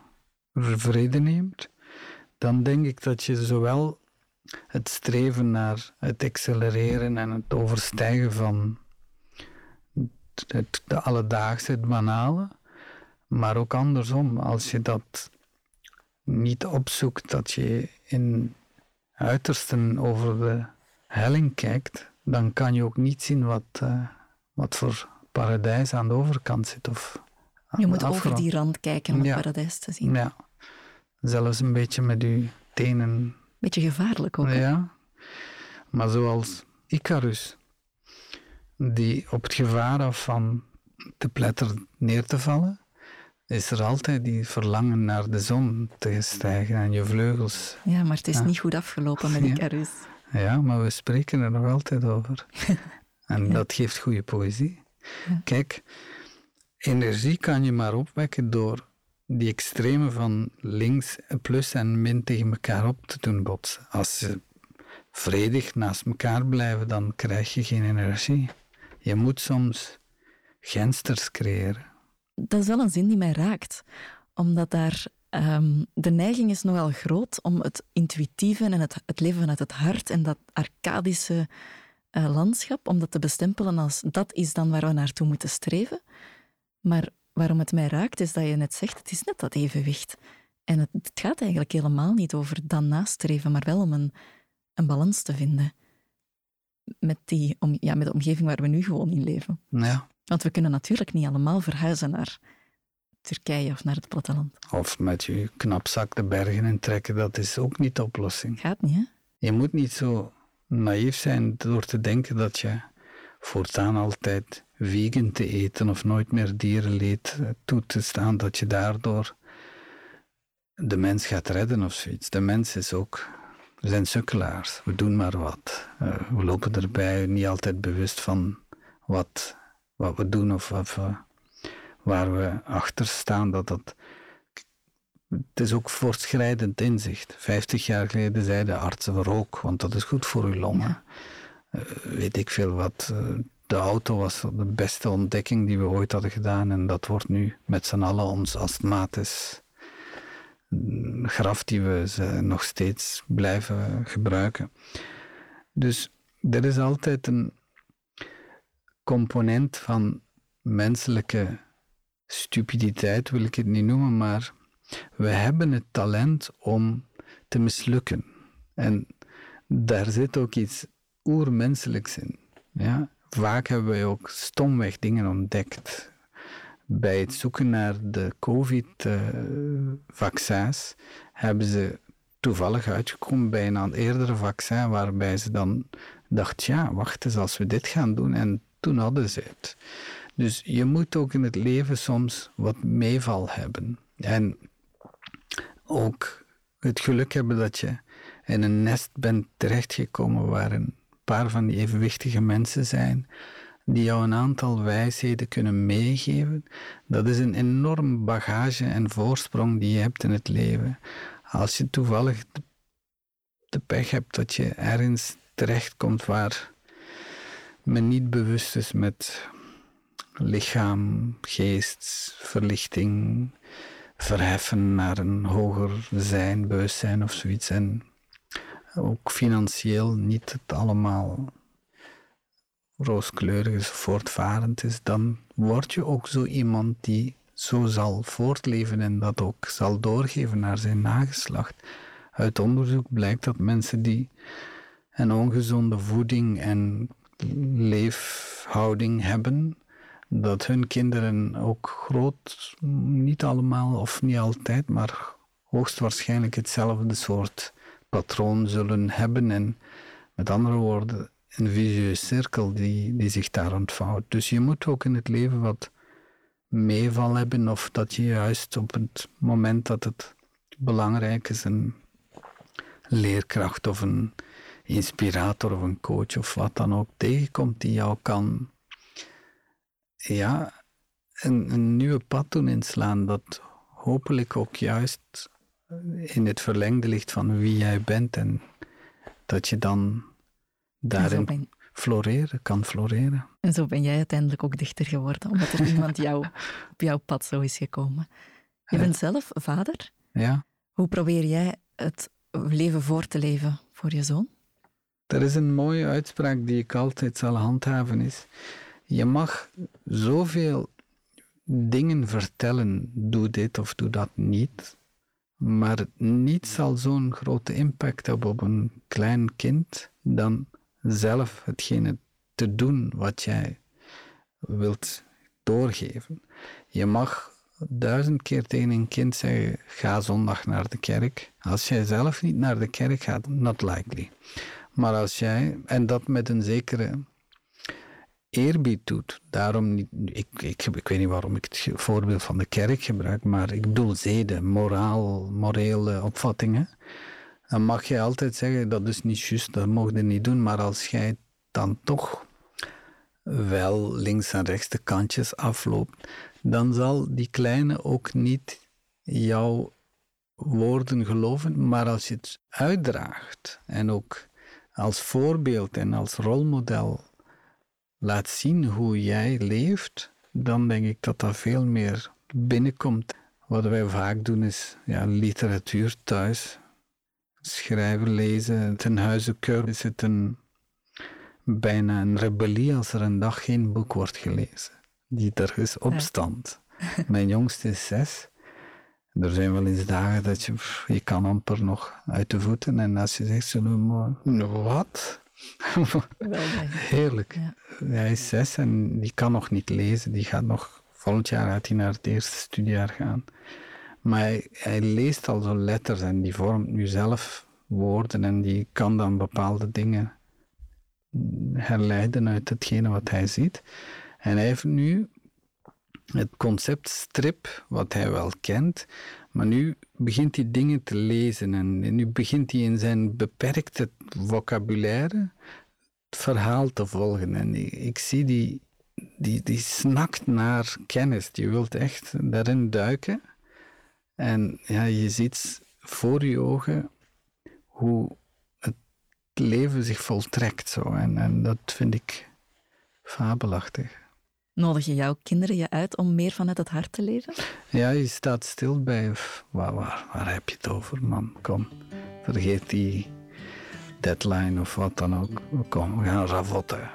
vrede neemt. Dan denk ik dat je zowel het streven naar het accelereren en het overstijgen van het, de alledaagse, het banale, maar ook andersom, als je dat niet opzoekt, dat je in uitersten over de helling kijkt, dan kan je ook niet zien wat, eh, wat voor paradijs aan de overkant zit. Of Je moet over die rand kijken om Ja. het paradijs te zien. Ja, zelfs een beetje met je tenen. Beetje gevaarlijk ook. hè? Ja, maar zoals Icarus, die op het gevaar af van te pletter neer te vallen, is er altijd die verlangen naar de zon te stijgen en je vleugels. Ja, maar het is Ja. niet goed afgelopen met. Icarus. Ja, maar we spreken er nog altijd over. En Ja. dat geeft goede poëzie. Ja. Kijk, energie kan je maar opwekken door die extreme van links, plus en min tegen elkaar op te doen botsen. Als ze vredig naast elkaar blijven, dan krijg je geen energie. Je moet soms gensters creëren. Dat is wel een zin die mij raakt. Omdat daar ehm, de neiging is nogal groot om het intuïtieve en het, het leven vanuit het hart en dat arcadische eh, landschap, om dat te bestempelen als dat is dan waar we naartoe moeten streven. Maar waarom het mij raakt, is dat je net zegt, het is net dat evenwicht. En het, het gaat eigenlijk helemaal niet over dat nastreven, maar wel om een, een balans te vinden met, die, om, ja, met de omgeving waar we nu gewoon in leven. Ja. Want we kunnen natuurlijk niet allemaal verhuizen naar Turkije of naar het platteland. Of met je knapzak de bergen in trekken, dat is ook niet de oplossing. Gaat niet, hè? Je moet niet zo naïef zijn door te denken dat je voortaan altijd vegan te eten of nooit meer dierenleed eh, toe te staan, dat je daardoor de mens gaat redden of zoiets. De mens is ook, we zijn sukkelaars, we doen maar wat. Eh, we lopen erbij niet altijd bewust van wat, wat we doen of, of eh, waar we achter staan. Dat dat, het is ook voortschrijdend inzicht. Vijftig jaar geleden zeiden artsen rook, want dat is goed voor uw longen. Ja. Eh, weet ik veel wat. eh, de auto was de beste ontdekking die we ooit hadden gedaan. En dat wordt nu met z'n allen ons astmatisch mm, graf die we ze nog steeds blijven gebruiken. Dus er is altijd een component van menselijke stupiditeit, wil ik het niet noemen, maar we hebben het talent om te mislukken. En daar zit ook iets oermenselijks in. Ja? vaak hebben wij ook stomweg dingen ontdekt. Bij het zoeken naar de COVID-vaccins hebben ze toevallig uitgekomen bij een eerdere vaccin, waarbij ze dan dacht, ja, wacht eens, als we dit gaan doen. En toen hadden ze het. Dus je moet ook in het leven soms wat meeval hebben. En ook het geluk hebben dat je in een nest bent terechtgekomen waar een paar van die evenwichtige mensen zijn, die jou een aantal wijsheden kunnen meegeven. Dat is een enorm bagage en voorsprong die je hebt in het leven. Als je toevallig de pech hebt dat je ergens terechtkomt waar men niet bewust is met lichaam, geest, verlichting, verheffen naar een hoger zijn, bewustzijn of zoiets. En ook financieel niet het allemaal rooskleurig is, voortvarend is, dan word je ook zo iemand die zo zal voortleven en dat ook zal doorgeven naar zijn nageslacht. Uit onderzoek blijkt dat mensen die een ongezonde voeding en leefhouding hebben, dat hun kinderen ook groot, niet allemaal of niet altijd, maar hoogstwaarschijnlijk hetzelfde soort patroon zullen hebben. En met andere woorden, een vicieuze cirkel die, die zich daar ontvouwt. Dus je moet ook in het leven wat meeval hebben, of dat je juist op het moment dat het belangrijk is, een leerkracht of een inspirator of een coach of wat dan ook tegenkomt die jou kan ja, een, een nieuwe pad doen inslaan dat hopelijk ook juist in het verlengde ligt van wie jij bent en dat je dan daarin floreren, kan floreren. En zo ben jij uiteindelijk ook dichter geworden, omdat er iemand jou, op jouw pad zo is gekomen. Je bent zelf vader. Ja. Hoe probeer jij het leven voor te leven voor je zoon? Er is een mooie uitspraak die ik altijd zal handhaven is, je mag zoveel dingen vertellen, doe dit of doe dat niet, maar niets zal zo'n grote impact hebben op een klein kind dan zelf hetgene te doen wat jij wilt doorgeven. Je mag duizend keer tegen een kind zeggen: ga zondag naar de kerk. Als jij zelf niet naar de kerk gaat, not likely. Maar als jij, en dat met een zekere eerbied doet, daarom niet, ik, ik, ik weet niet waarom ik het voorbeeld van de kerk gebruik, maar ik bedoel zeden, moraal, morele opvattingen, dan mag je altijd zeggen dat is niet juist, dat mocht je niet doen, maar als jij dan toch wel links en rechts de kantjes afloopt, dan zal die kleine ook niet jouw woorden geloven, maar als je het uitdraagt en ook als voorbeeld en als rolmodel laat zien hoe jij leeft, dan denk ik dat dat veel meer binnenkomt. Wat wij vaak doen is ja, literatuur thuis. Schrijven, lezen. Ten huize keur is het een, bijna een rebellie als er een dag geen boek wordt gelezen. Die er is opstand. Mijn jongste is zes. Er zijn wel eens dagen dat je, je kan amper nog uit de voeten. En als je zegt, zullen we wat? Heerlijk. Hij is zes en die kan nog niet lezen. Die gaat nog, volgend jaar gaat hij naar het eerste studiejaar gaan. Maar hij, hij leest al zo letters en die vormt nu zelf woorden en die kan dan bepaalde dingen herleiden uit hetgene wat hij ziet. En hij heeft nu het concept strip, wat hij wel kent, maar nu begint hij dingen te lezen en nu begint hij in zijn beperkte vocabulaire het verhaal te volgen. En ik, zie die, die, die snakt naar kennis. Je wilt echt daarin duiken. En ja, je ziet voor je ogen hoe het leven zich voltrekt. Zo. En, en dat vind ik fabelachtig. Nodig je jouw kinderen je uit om meer vanuit het hart te leven? Ja, je staat stil bij, waar, waar, waar heb je het over, man? Kom, vergeet die deadline of wat dan ook. Kom, we gaan ravotten.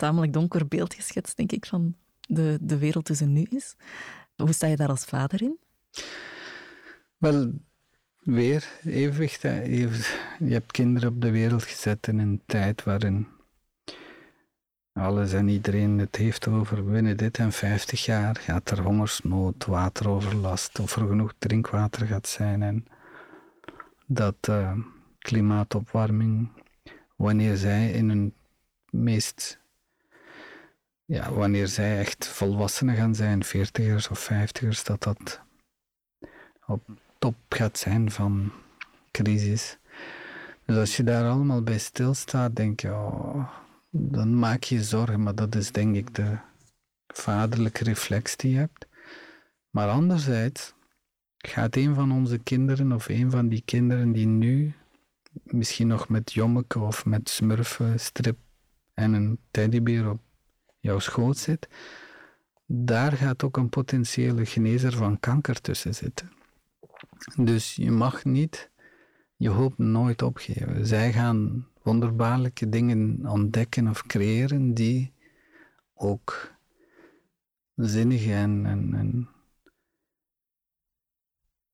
Tamelijk donker beeld geschetst, denk ik, van de, de wereld tussen nu is. Hoe sta je daar als vader in? Wel, weer evenwicht. Je hebt kinderen op de wereld gezet in een tijd waarin alles en iedereen het heeft over binnen dit en 50 jaar gaat er hongersnood, wateroverlast of er genoeg drinkwater gaat zijn en dat uh, klimaatopwarming, wanneer zij in een meest ja, wanneer zij echt volwassenen gaan zijn, veertigers of vijftigers, dat dat op top gaat zijn van crisis. Dus als je daar allemaal bij stilstaat, denk je, oh, dan maak je zorgen, maar dat is denk ik de vaderlijke reflex die je hebt. Maar anderzijds gaat een van onze kinderen of een van die kinderen die nu misschien nog met jommeke of met smurfen, strip en een teddybeer op jouw schoot zit, daar gaat ook een potentiële genezer van kanker tussen zitten. Dus je mag niet je hoop nooit opgeven. Zij gaan wonderbaarlijke dingen ontdekken of creëren die ook zinnige en, en, en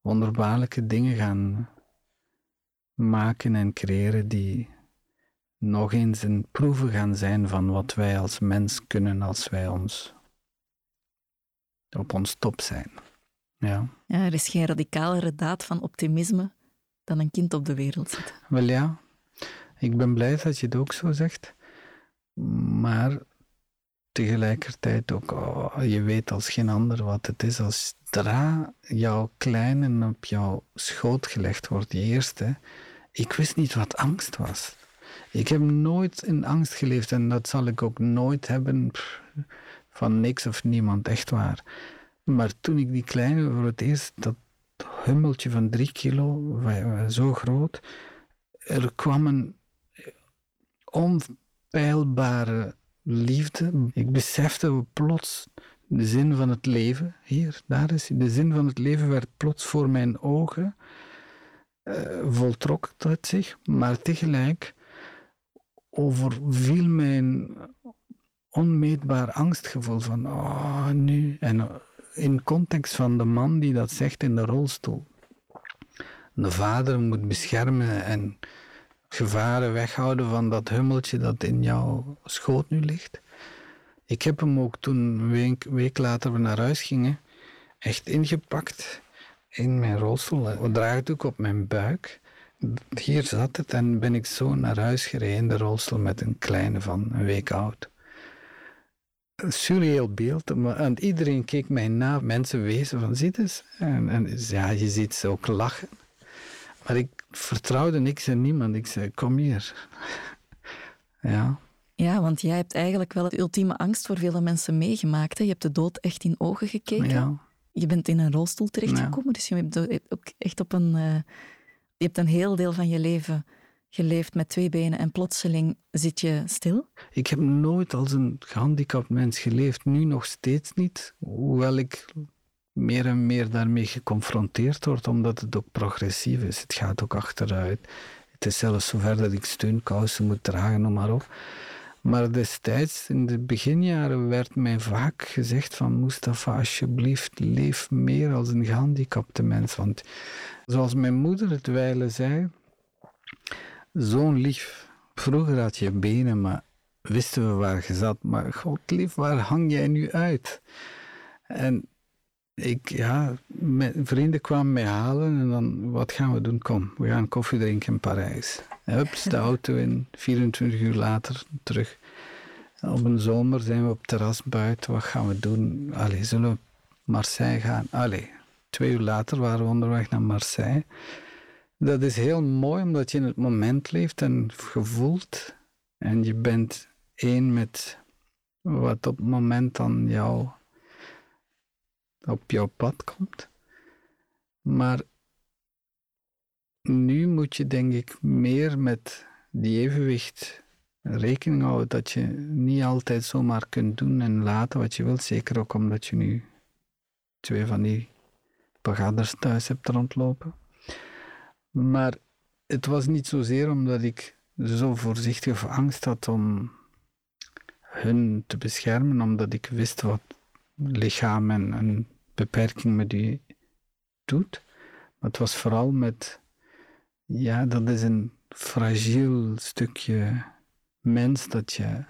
wonderbaarlijke dingen gaan maken en creëren die nog eens een proeven gaan zijn van wat wij als mens kunnen als wij ons op ons top zijn. Ja. ja er is geen radicalere daad van optimisme dan een kind op de wereld zetten. Wel ja, ik ben blij dat je het ook zo zegt. Maar tegelijkertijd ook, oh, je weet als geen ander wat het is als zodra jouw kleine op jouw schoot gelegd wordt, die eerste. Ik wist niet wat angst was. Ik heb nooit in angst geleefd en dat zal ik ook nooit hebben van niks of niemand, echt waar. Maar toen ik die kleine voor het eerst, dat hummeltje van drie kilo, zo groot, er kwam een onpeilbare liefde. Ik besefte plots de zin van het leven. Hier, daar is De zin van het leven werd plots voor mijn ogen. Uh, voltrok het zich, maar tegelijk overviel mijn onmeetbaar angstgevoel van oh, nu. En eh, in context van de man die dat zegt in de rolstoel. De vader moet beschermen en gevaren weghouden van dat hummeltje dat in jouw schoot nu ligt. Ik heb hem ook toen een week, later we naar huis gingen, echt ingepakt in mijn rolstoel. Een draagdoek op mijn buik. Hier zat het en ben ik zo naar huis gereden in de rolstoel met een kleine van een week oud. Een surreëel beeld, en iedereen keek mij na. Mensen wezen van, zit eens. En, en ja, je ziet ze ook lachen. Maar ik vertrouwde niks en niemand. Ik zei, kom hier. ja. Ja, want jij hebt eigenlijk wel de ultieme angst voor vele mensen meegemaakt. Hè? Je hebt de dood echt in ogen gekeken. Ja. Je bent in een rolstoel terechtgekomen, dus je hebt ook echt op een... Uh, je hebt een heel deel van je leven geleefd met twee benen en plotseling zit je stil? Ik heb nooit als een gehandicapt mens geleefd, nu nog steeds niet. Hoewel ik meer en meer daarmee geconfronteerd word, omdat het ook progressief is. Het gaat ook achteruit. Het is zelfs zover dat ik steunkousen moet dragen, noem maar op. Maar destijds, in de beginjaren, werd mij vaak gezegd van Mustafa, alsjeblieft, leef meer als een gehandicapte mens. Want zoals mijn moeder het wijle zei, zo'n lief. Vroeger had je benen, maar wisten we waar je zat. Maar god lief, waar hang jij nu uit? En ik, ja, mijn vrienden kwamen mij halen en dan, wat gaan we doen? Kom, we gaan koffie drinken in Parijs. Hups, de auto in, 24 uur later terug. Op een zomer zijn we op terras buiten, wat gaan we doen? Allee, zullen we Marseille gaan? Allee, twee uur later waren we onderweg naar Marseille. Dat is heel mooi, omdat je in het moment leeft en gevoelt. En je bent één met wat op het moment dan jou op jouw pad komt. Maar nu moet je denk ik meer met die evenwicht rekening houden dat je niet altijd zomaar kunt doen en laten wat je wilt. Zeker ook omdat je nu twee van die pagaders thuis hebt rondlopen. Maar het was niet zozeer omdat ik zo voorzichtig of angst had om hun te beschermen, omdat ik wist wat lichaam en, beperking me die doet. Maar het was vooral met, ja, dat is een fragiel stukje mens dat je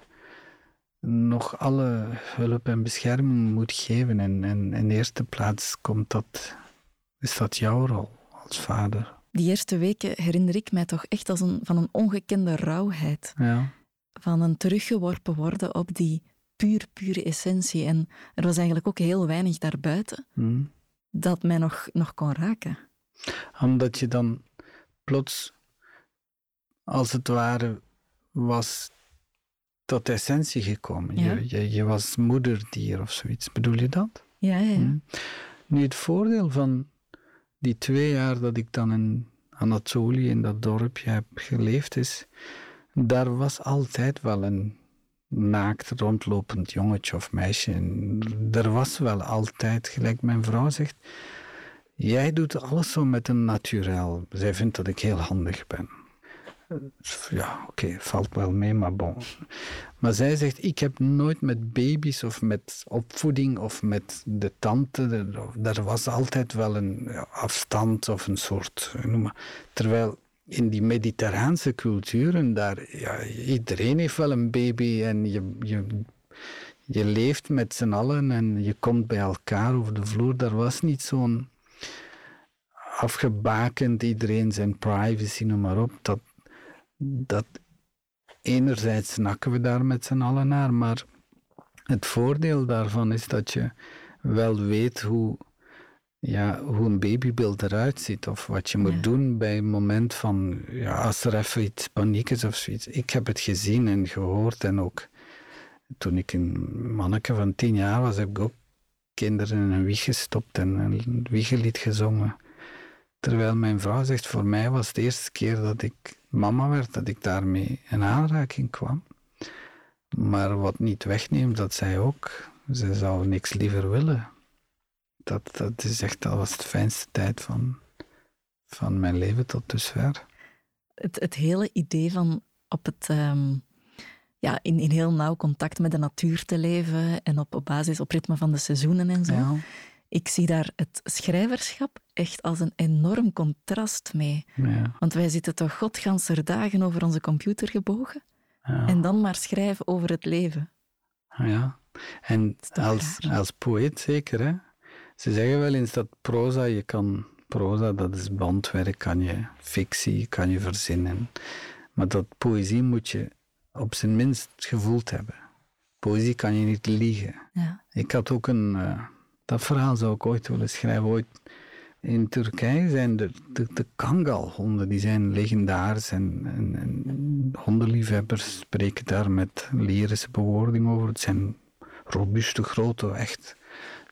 nog alle hulp en bescherming moet geven. En, en in eerste plaats komt dat, is dat jouw rol als vader. Die eerste weken herinner ik mij toch echt als een, van een ongekende rauwheid. Ja. Van een teruggeworpen worden op die puur, pure essentie. En er was eigenlijk ook heel weinig daarbuiten Hmm. dat mij nog, nog kon raken. Omdat je dan plots, als het ware, was tot essentie gekomen. Ja. Je, je, je was moederdier of zoiets. Bedoel je dat? Ja, ja, ja. Hmm. Nu, het voordeel van die twee jaar dat ik dan in Anatolië, in dat dorpje, heb geleefd, is... Daar was altijd wel een naakt rondlopend jongetje of meisje. Er was wel altijd, gelijk mijn vrouw zegt... Jij doet alles zo met een naturel. Zij vindt dat ik heel handig ben. Ja, oké, valt wel mee, maar bon. Maar zij zegt, ik heb nooit met baby's of met opvoeding of met de tante, er was altijd wel een afstand of een soort, noem maar. Terwijl in die mediterraanse culturen, daar, ja, iedereen heeft wel een baby en je, je, je leeft met z'n allen en je komt bij elkaar over de vloer. Daar was niet zo'n afgebakend, iedereen zijn privacy, noem maar op. Dat, dat enerzijds snakken we daar met z'n allen naar, maar het voordeel daarvan is dat je wel weet hoe, ja, hoe een babybeeld eruit ziet of wat je moet Ja. doen bij een moment van, ja, als er even iets paniek is of zoiets. Ik heb het gezien en gehoord en ook toen ik een manneke van tien jaar was, heb ik ook kinderen in een wieg gestopt en een wiegelied gezongen. Terwijl mijn vrouw zegt, voor mij was het de eerste keer dat ik mama werd, dat ik daarmee in aanraking kwam. Maar wat niet wegneemt, dat zij ook, ze zou niks liever willen. Dat, dat is echt, dat was de fijnste tijd van, van mijn leven tot dusver. Het, het hele idee van op het, ehm, ja, in, in heel nauw contact met de natuur te leven en op, op basis, op ritme van de seizoenen en zo. Ja. Ik zie daar het schrijverschap echt als een enorm contrast mee. Ja, Want wij zitten toch godganser dagen over onze computer gebogen ja, en dan maar schrijven over het leven. ja. En als, als poëet zeker, hè. Ze zeggen wel eens dat proza, je kan... Proza, dat is bandwerk, kan je fictie, kan je verzinnen. Maar dat poëzie moet je op zijn minst gevoeld hebben. Poëzie kan je niet liegen. Ja. Ik had ook een... eh, dat verhaal zou ik ooit willen schrijven. Ooit in Turkije zijn de, de, de Kangal-honden, die zijn legendarisch. En, en, en hondenliefhebbers spreken daar met lyrische bewoording over. Het zijn robuuste, grote, echt...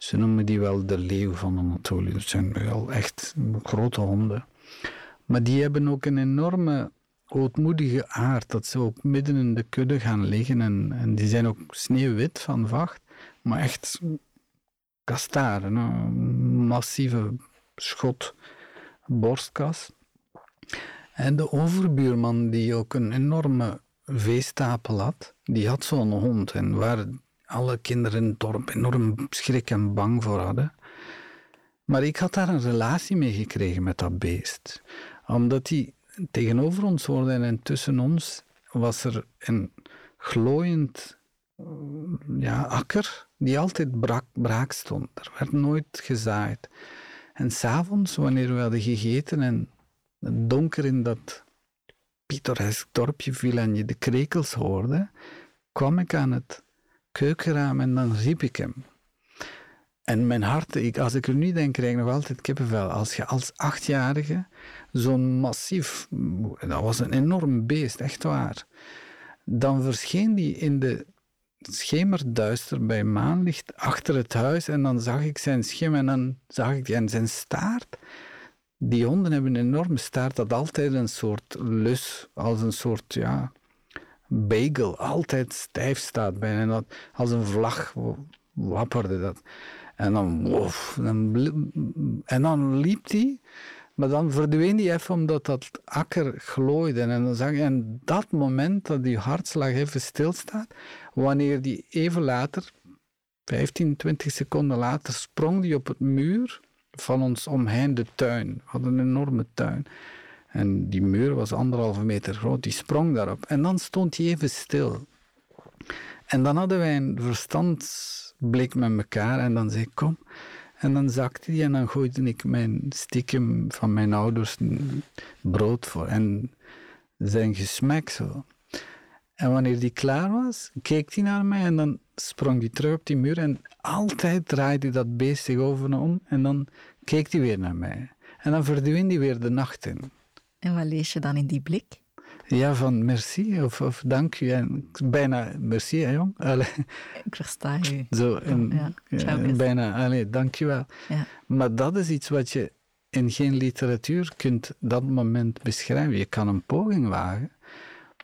Ze noemen die wel de leeuw van Anatolië. Het zijn wel echt grote honden. Maar die hebben ook een enorme ootmoedige aard. Dat ze ook midden in de kudde gaan liggen. En, en die zijn ook sneeuwwit van vacht. Maar echt kastaren. Een massieve schot borstkas. En de overbuurman, die ook een enorme veestapel had, die had zo'n hond. En waar alle kinderen in het dorp enorm schrik en bang voor hadden. Maar ik had daar een relatie mee gekregen met dat beest. Omdat die tegenover ons hoorde en tussen ons was er een glooiend ja, akker die altijd brak, braak stond. Er werd nooit gezaaid. En s'avonds, wanneer we hadden gegeten en het donker in dat pittoresk dorpje viel en je de krekels hoorde, kwam ik aan het keukenraam en dan riep ik hem. En mijn hart, ik, als ik er nu denk, krijg ik nog altijd kippenvel. Als je als achtjarige zo'n massief, dat was een enorm beest, echt waar. Dan verscheen die in de schemerduister bij maanlicht achter het huis en dan zag ik zijn schim en dan zag ik die en zijn staart. Die honden hebben een enorme staart dat altijd een soort lus, als een soort, ja, bagel, altijd stijf staat bij. En dat, als een vlag wapperde dat. En dan, wof, en dan liep hij Maar dan verdween die even omdat dat akker glooide. En dan zag je, en dat moment dat die hartslag even stilstaat, wanneer die even later, 15, 20 seconden later, sprong die op het muur van ons omheinde tuin. We hadden een enorme tuin. En die muur was anderhalve meter groot, die sprong daarop. En dan stond hij even stil. En dan hadden wij een verstandsblik met elkaar en dan zei ik, kom. En dan zakte hij en dan gooide ik mijn stiekem van mijn ouders brood voor. En zijn gesmek zo. En wanneer die klaar was, keek hij naar mij en dan sprong hij terug op die muur. En altijd draaide dat beest zich over en om en dan keek hij weer naar mij. En dan verdween hij weer de nacht in. En wat lees je dan in die blik? Ja, van merci of, of dank u. En bijna merci, hè, jong. Allee. Ik versta u. Zo, en, ja, ja, bijna, allee, dank je wel. Ja. Maar dat is iets wat je in geen literatuur kunt dat moment beschrijven. Je kan een poging wagen,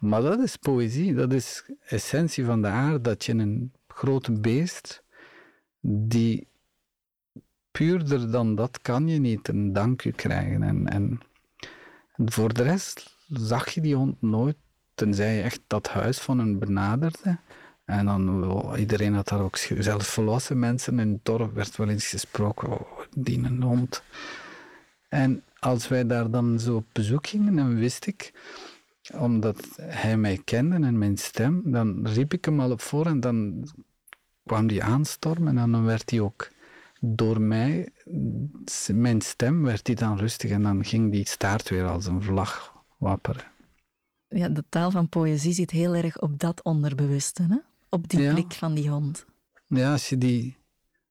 maar dat is poëzie. Dat is essentie van de aarde, dat je een grote beest die puurder dan dat kan je niet een dank u krijgen. En, en voor de rest zag je die hond nooit, tenzij je echt dat huis van een benaderde. En dan, iedereen had daar ook, zelfs volwassen mensen in het dorp werd wel eens gesproken, oh, die een hond. En als wij daar dan zo op bezoek gingen, dan wist ik, omdat hij mij kende en mijn stem, dan riep ik hem al op voor en dan kwam die aanstormen en dan werd hij ook door mij, mijn stem, werd hij dan rustig en dan ging die staart weer als een vlag wapperen. Ja, de taal van poëzie zit heel erg op dat onderbewuste, hè? op die Ja. blik van die hond. Ja, als je die...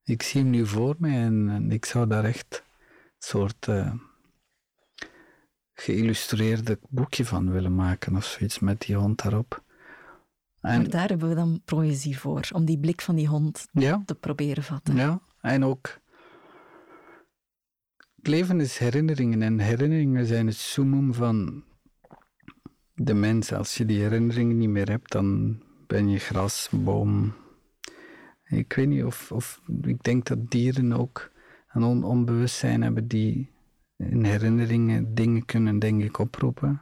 Ik zie hem nu voor mij en, en ik zou daar echt een soort eh, geïllustreerde boekje van willen maken of zoiets met die hond daarop. En, Maar daar hebben we dan poëzie voor, om die blik van die hond ja, te proberen vatten. ja, en ook... Het leven is herinneringen en herinneringen zijn het summum van de mens. Als je die herinneringen niet meer hebt, dan ben je gras, boom. Ik weet niet of, of ik denk dat dieren ook een on- onbewustzijn hebben die in herinneringen dingen kunnen, denk ik, oproepen.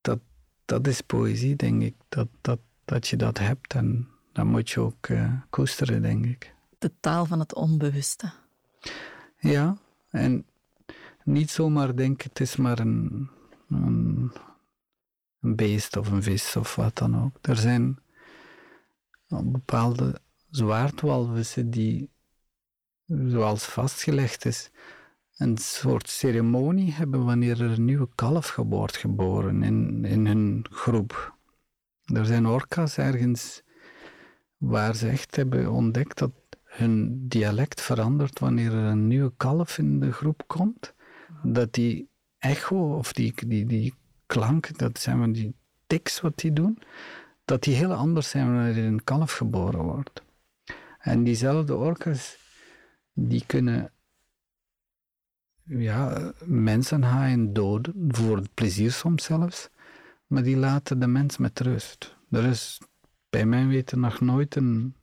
Dat, dat is poëzie, denk ik. Dat, dat, dat je dat hebt en dat moet je ook eh, koesteren, denk ik. De taal van het onbewuste. Ja, en niet zomaar denken, het is maar een, een, beest of een vis of wat dan ook. Er zijn bepaalde zwaardwalvissen die, zoals vastgelegd is, een soort ceremonie hebben wanneer er een nieuwe kalf wordt geboren in, in hun groep. Er zijn orka's ergens waar ze echt hebben ontdekt dat hun dialect verandert wanneer er een nieuwe kalf in de groep komt. Dat die echo of die, die, die klanken, dat zijn van die tics wat die doen, dat die heel anders zijn wanneer er een kalf geboren wordt. En diezelfde orka's, die kunnen ja, mensenhaaien doden, voor het plezier soms zelfs, maar die laten de mens met rust. Er is bij mijn weten nog nooit een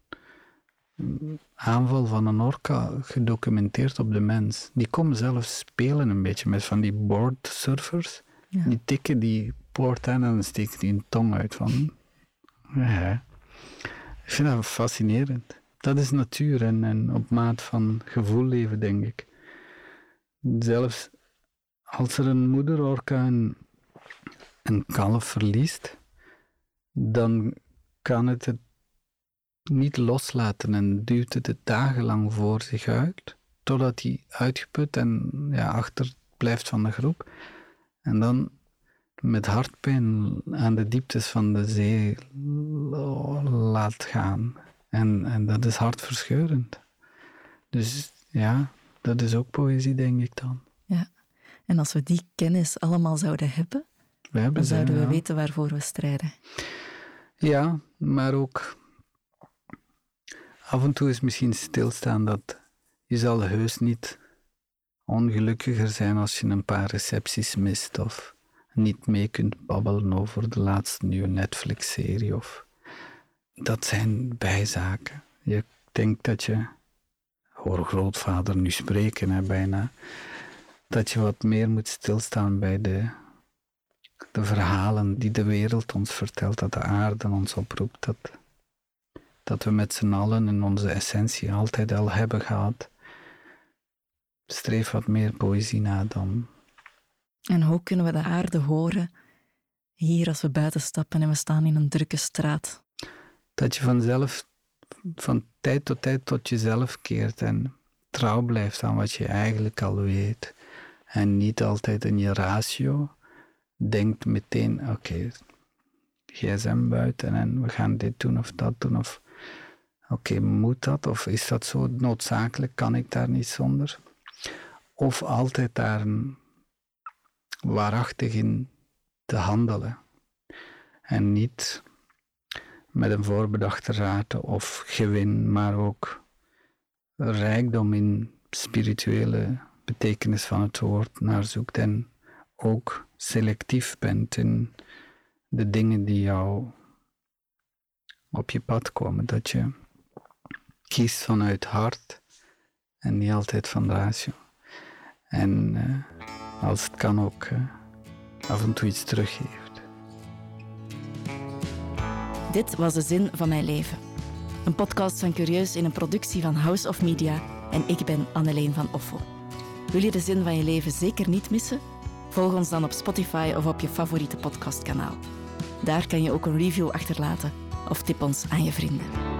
aanval van een orka gedocumenteerd op de mens. Die komen zelfs spelen een beetje met van die board surfers. Ja. Die tikken die poort aan en dan steekt die een tong uit van... Ja, ik vind dat fascinerend. Dat is natuur en, en op maat van gevoel leven, denk ik. Zelfs als er een moederorka een, een kalf verliest, dan kan het het niet loslaten en duwt het het dagenlang voor zich uit, totdat hij uitgeput en ja, achter blijft van de groep. En dan met hartpijn aan de dieptes van de zee laat gaan. En, en dat is hartverscheurend. Dus ja, dat is ook poëzie, denk ik dan. Ja. En als we die kennis allemaal zouden hebben, We hebben dan ze, zouden we ja. weten waarvoor we strijden. Ja, maar ook af en toe is misschien stilstaan dat je zal heus niet ongelukkiger zijn als je een paar recepties mist of niet mee kunt babbelen over de laatste nieuwe Netflix-serie. Of... Dat zijn bijzaken. Je denkt dat je, hoor grootvader nu spreken, hè, bijna. dat je wat meer moet stilstaan bij de, de verhalen die de wereld ons vertelt, dat de aarde ons oproept, dat, dat we met z'n allen in onze essentie altijd al hebben gehad. Streef wat meer poëzie na dan. En hoe kunnen we de aarde horen hier als we buiten stappen en we staan in een drukke straat? Dat je vanzelf, van tijd tot tijd tot jezelf keert en trouw blijft aan wat je eigenlijk al weet. En niet altijd in je ratio denkt meteen, oké, gsm buiten en we gaan dit doen of dat doen. Of oké, moet dat? Of is dat zo noodzakelijk? Kan ik daar niet zonder? Of altijd daar waarachtig in te handelen. En niet met een voorbedachte raad of gewin, maar ook rijkdom in spirituele betekenis van het woord naar zoekt en ook selectief bent in de dingen die jou op je pad komen. Dat je kiest vanuit hart en niet altijd van ratio. En uh, als het kan ook uh, af en toe iets teruggeeft. Dit was de zin van mijn leven. Een podcast van Curieus in een productie van House of Media en ik ben Anneleen van Offel. Wil je de zin van je leven zeker niet missen? Volg ons dan op Spotify of op je favoriete podcastkanaal. Daar kan je ook een review achterlaten of tip ons aan je vrienden.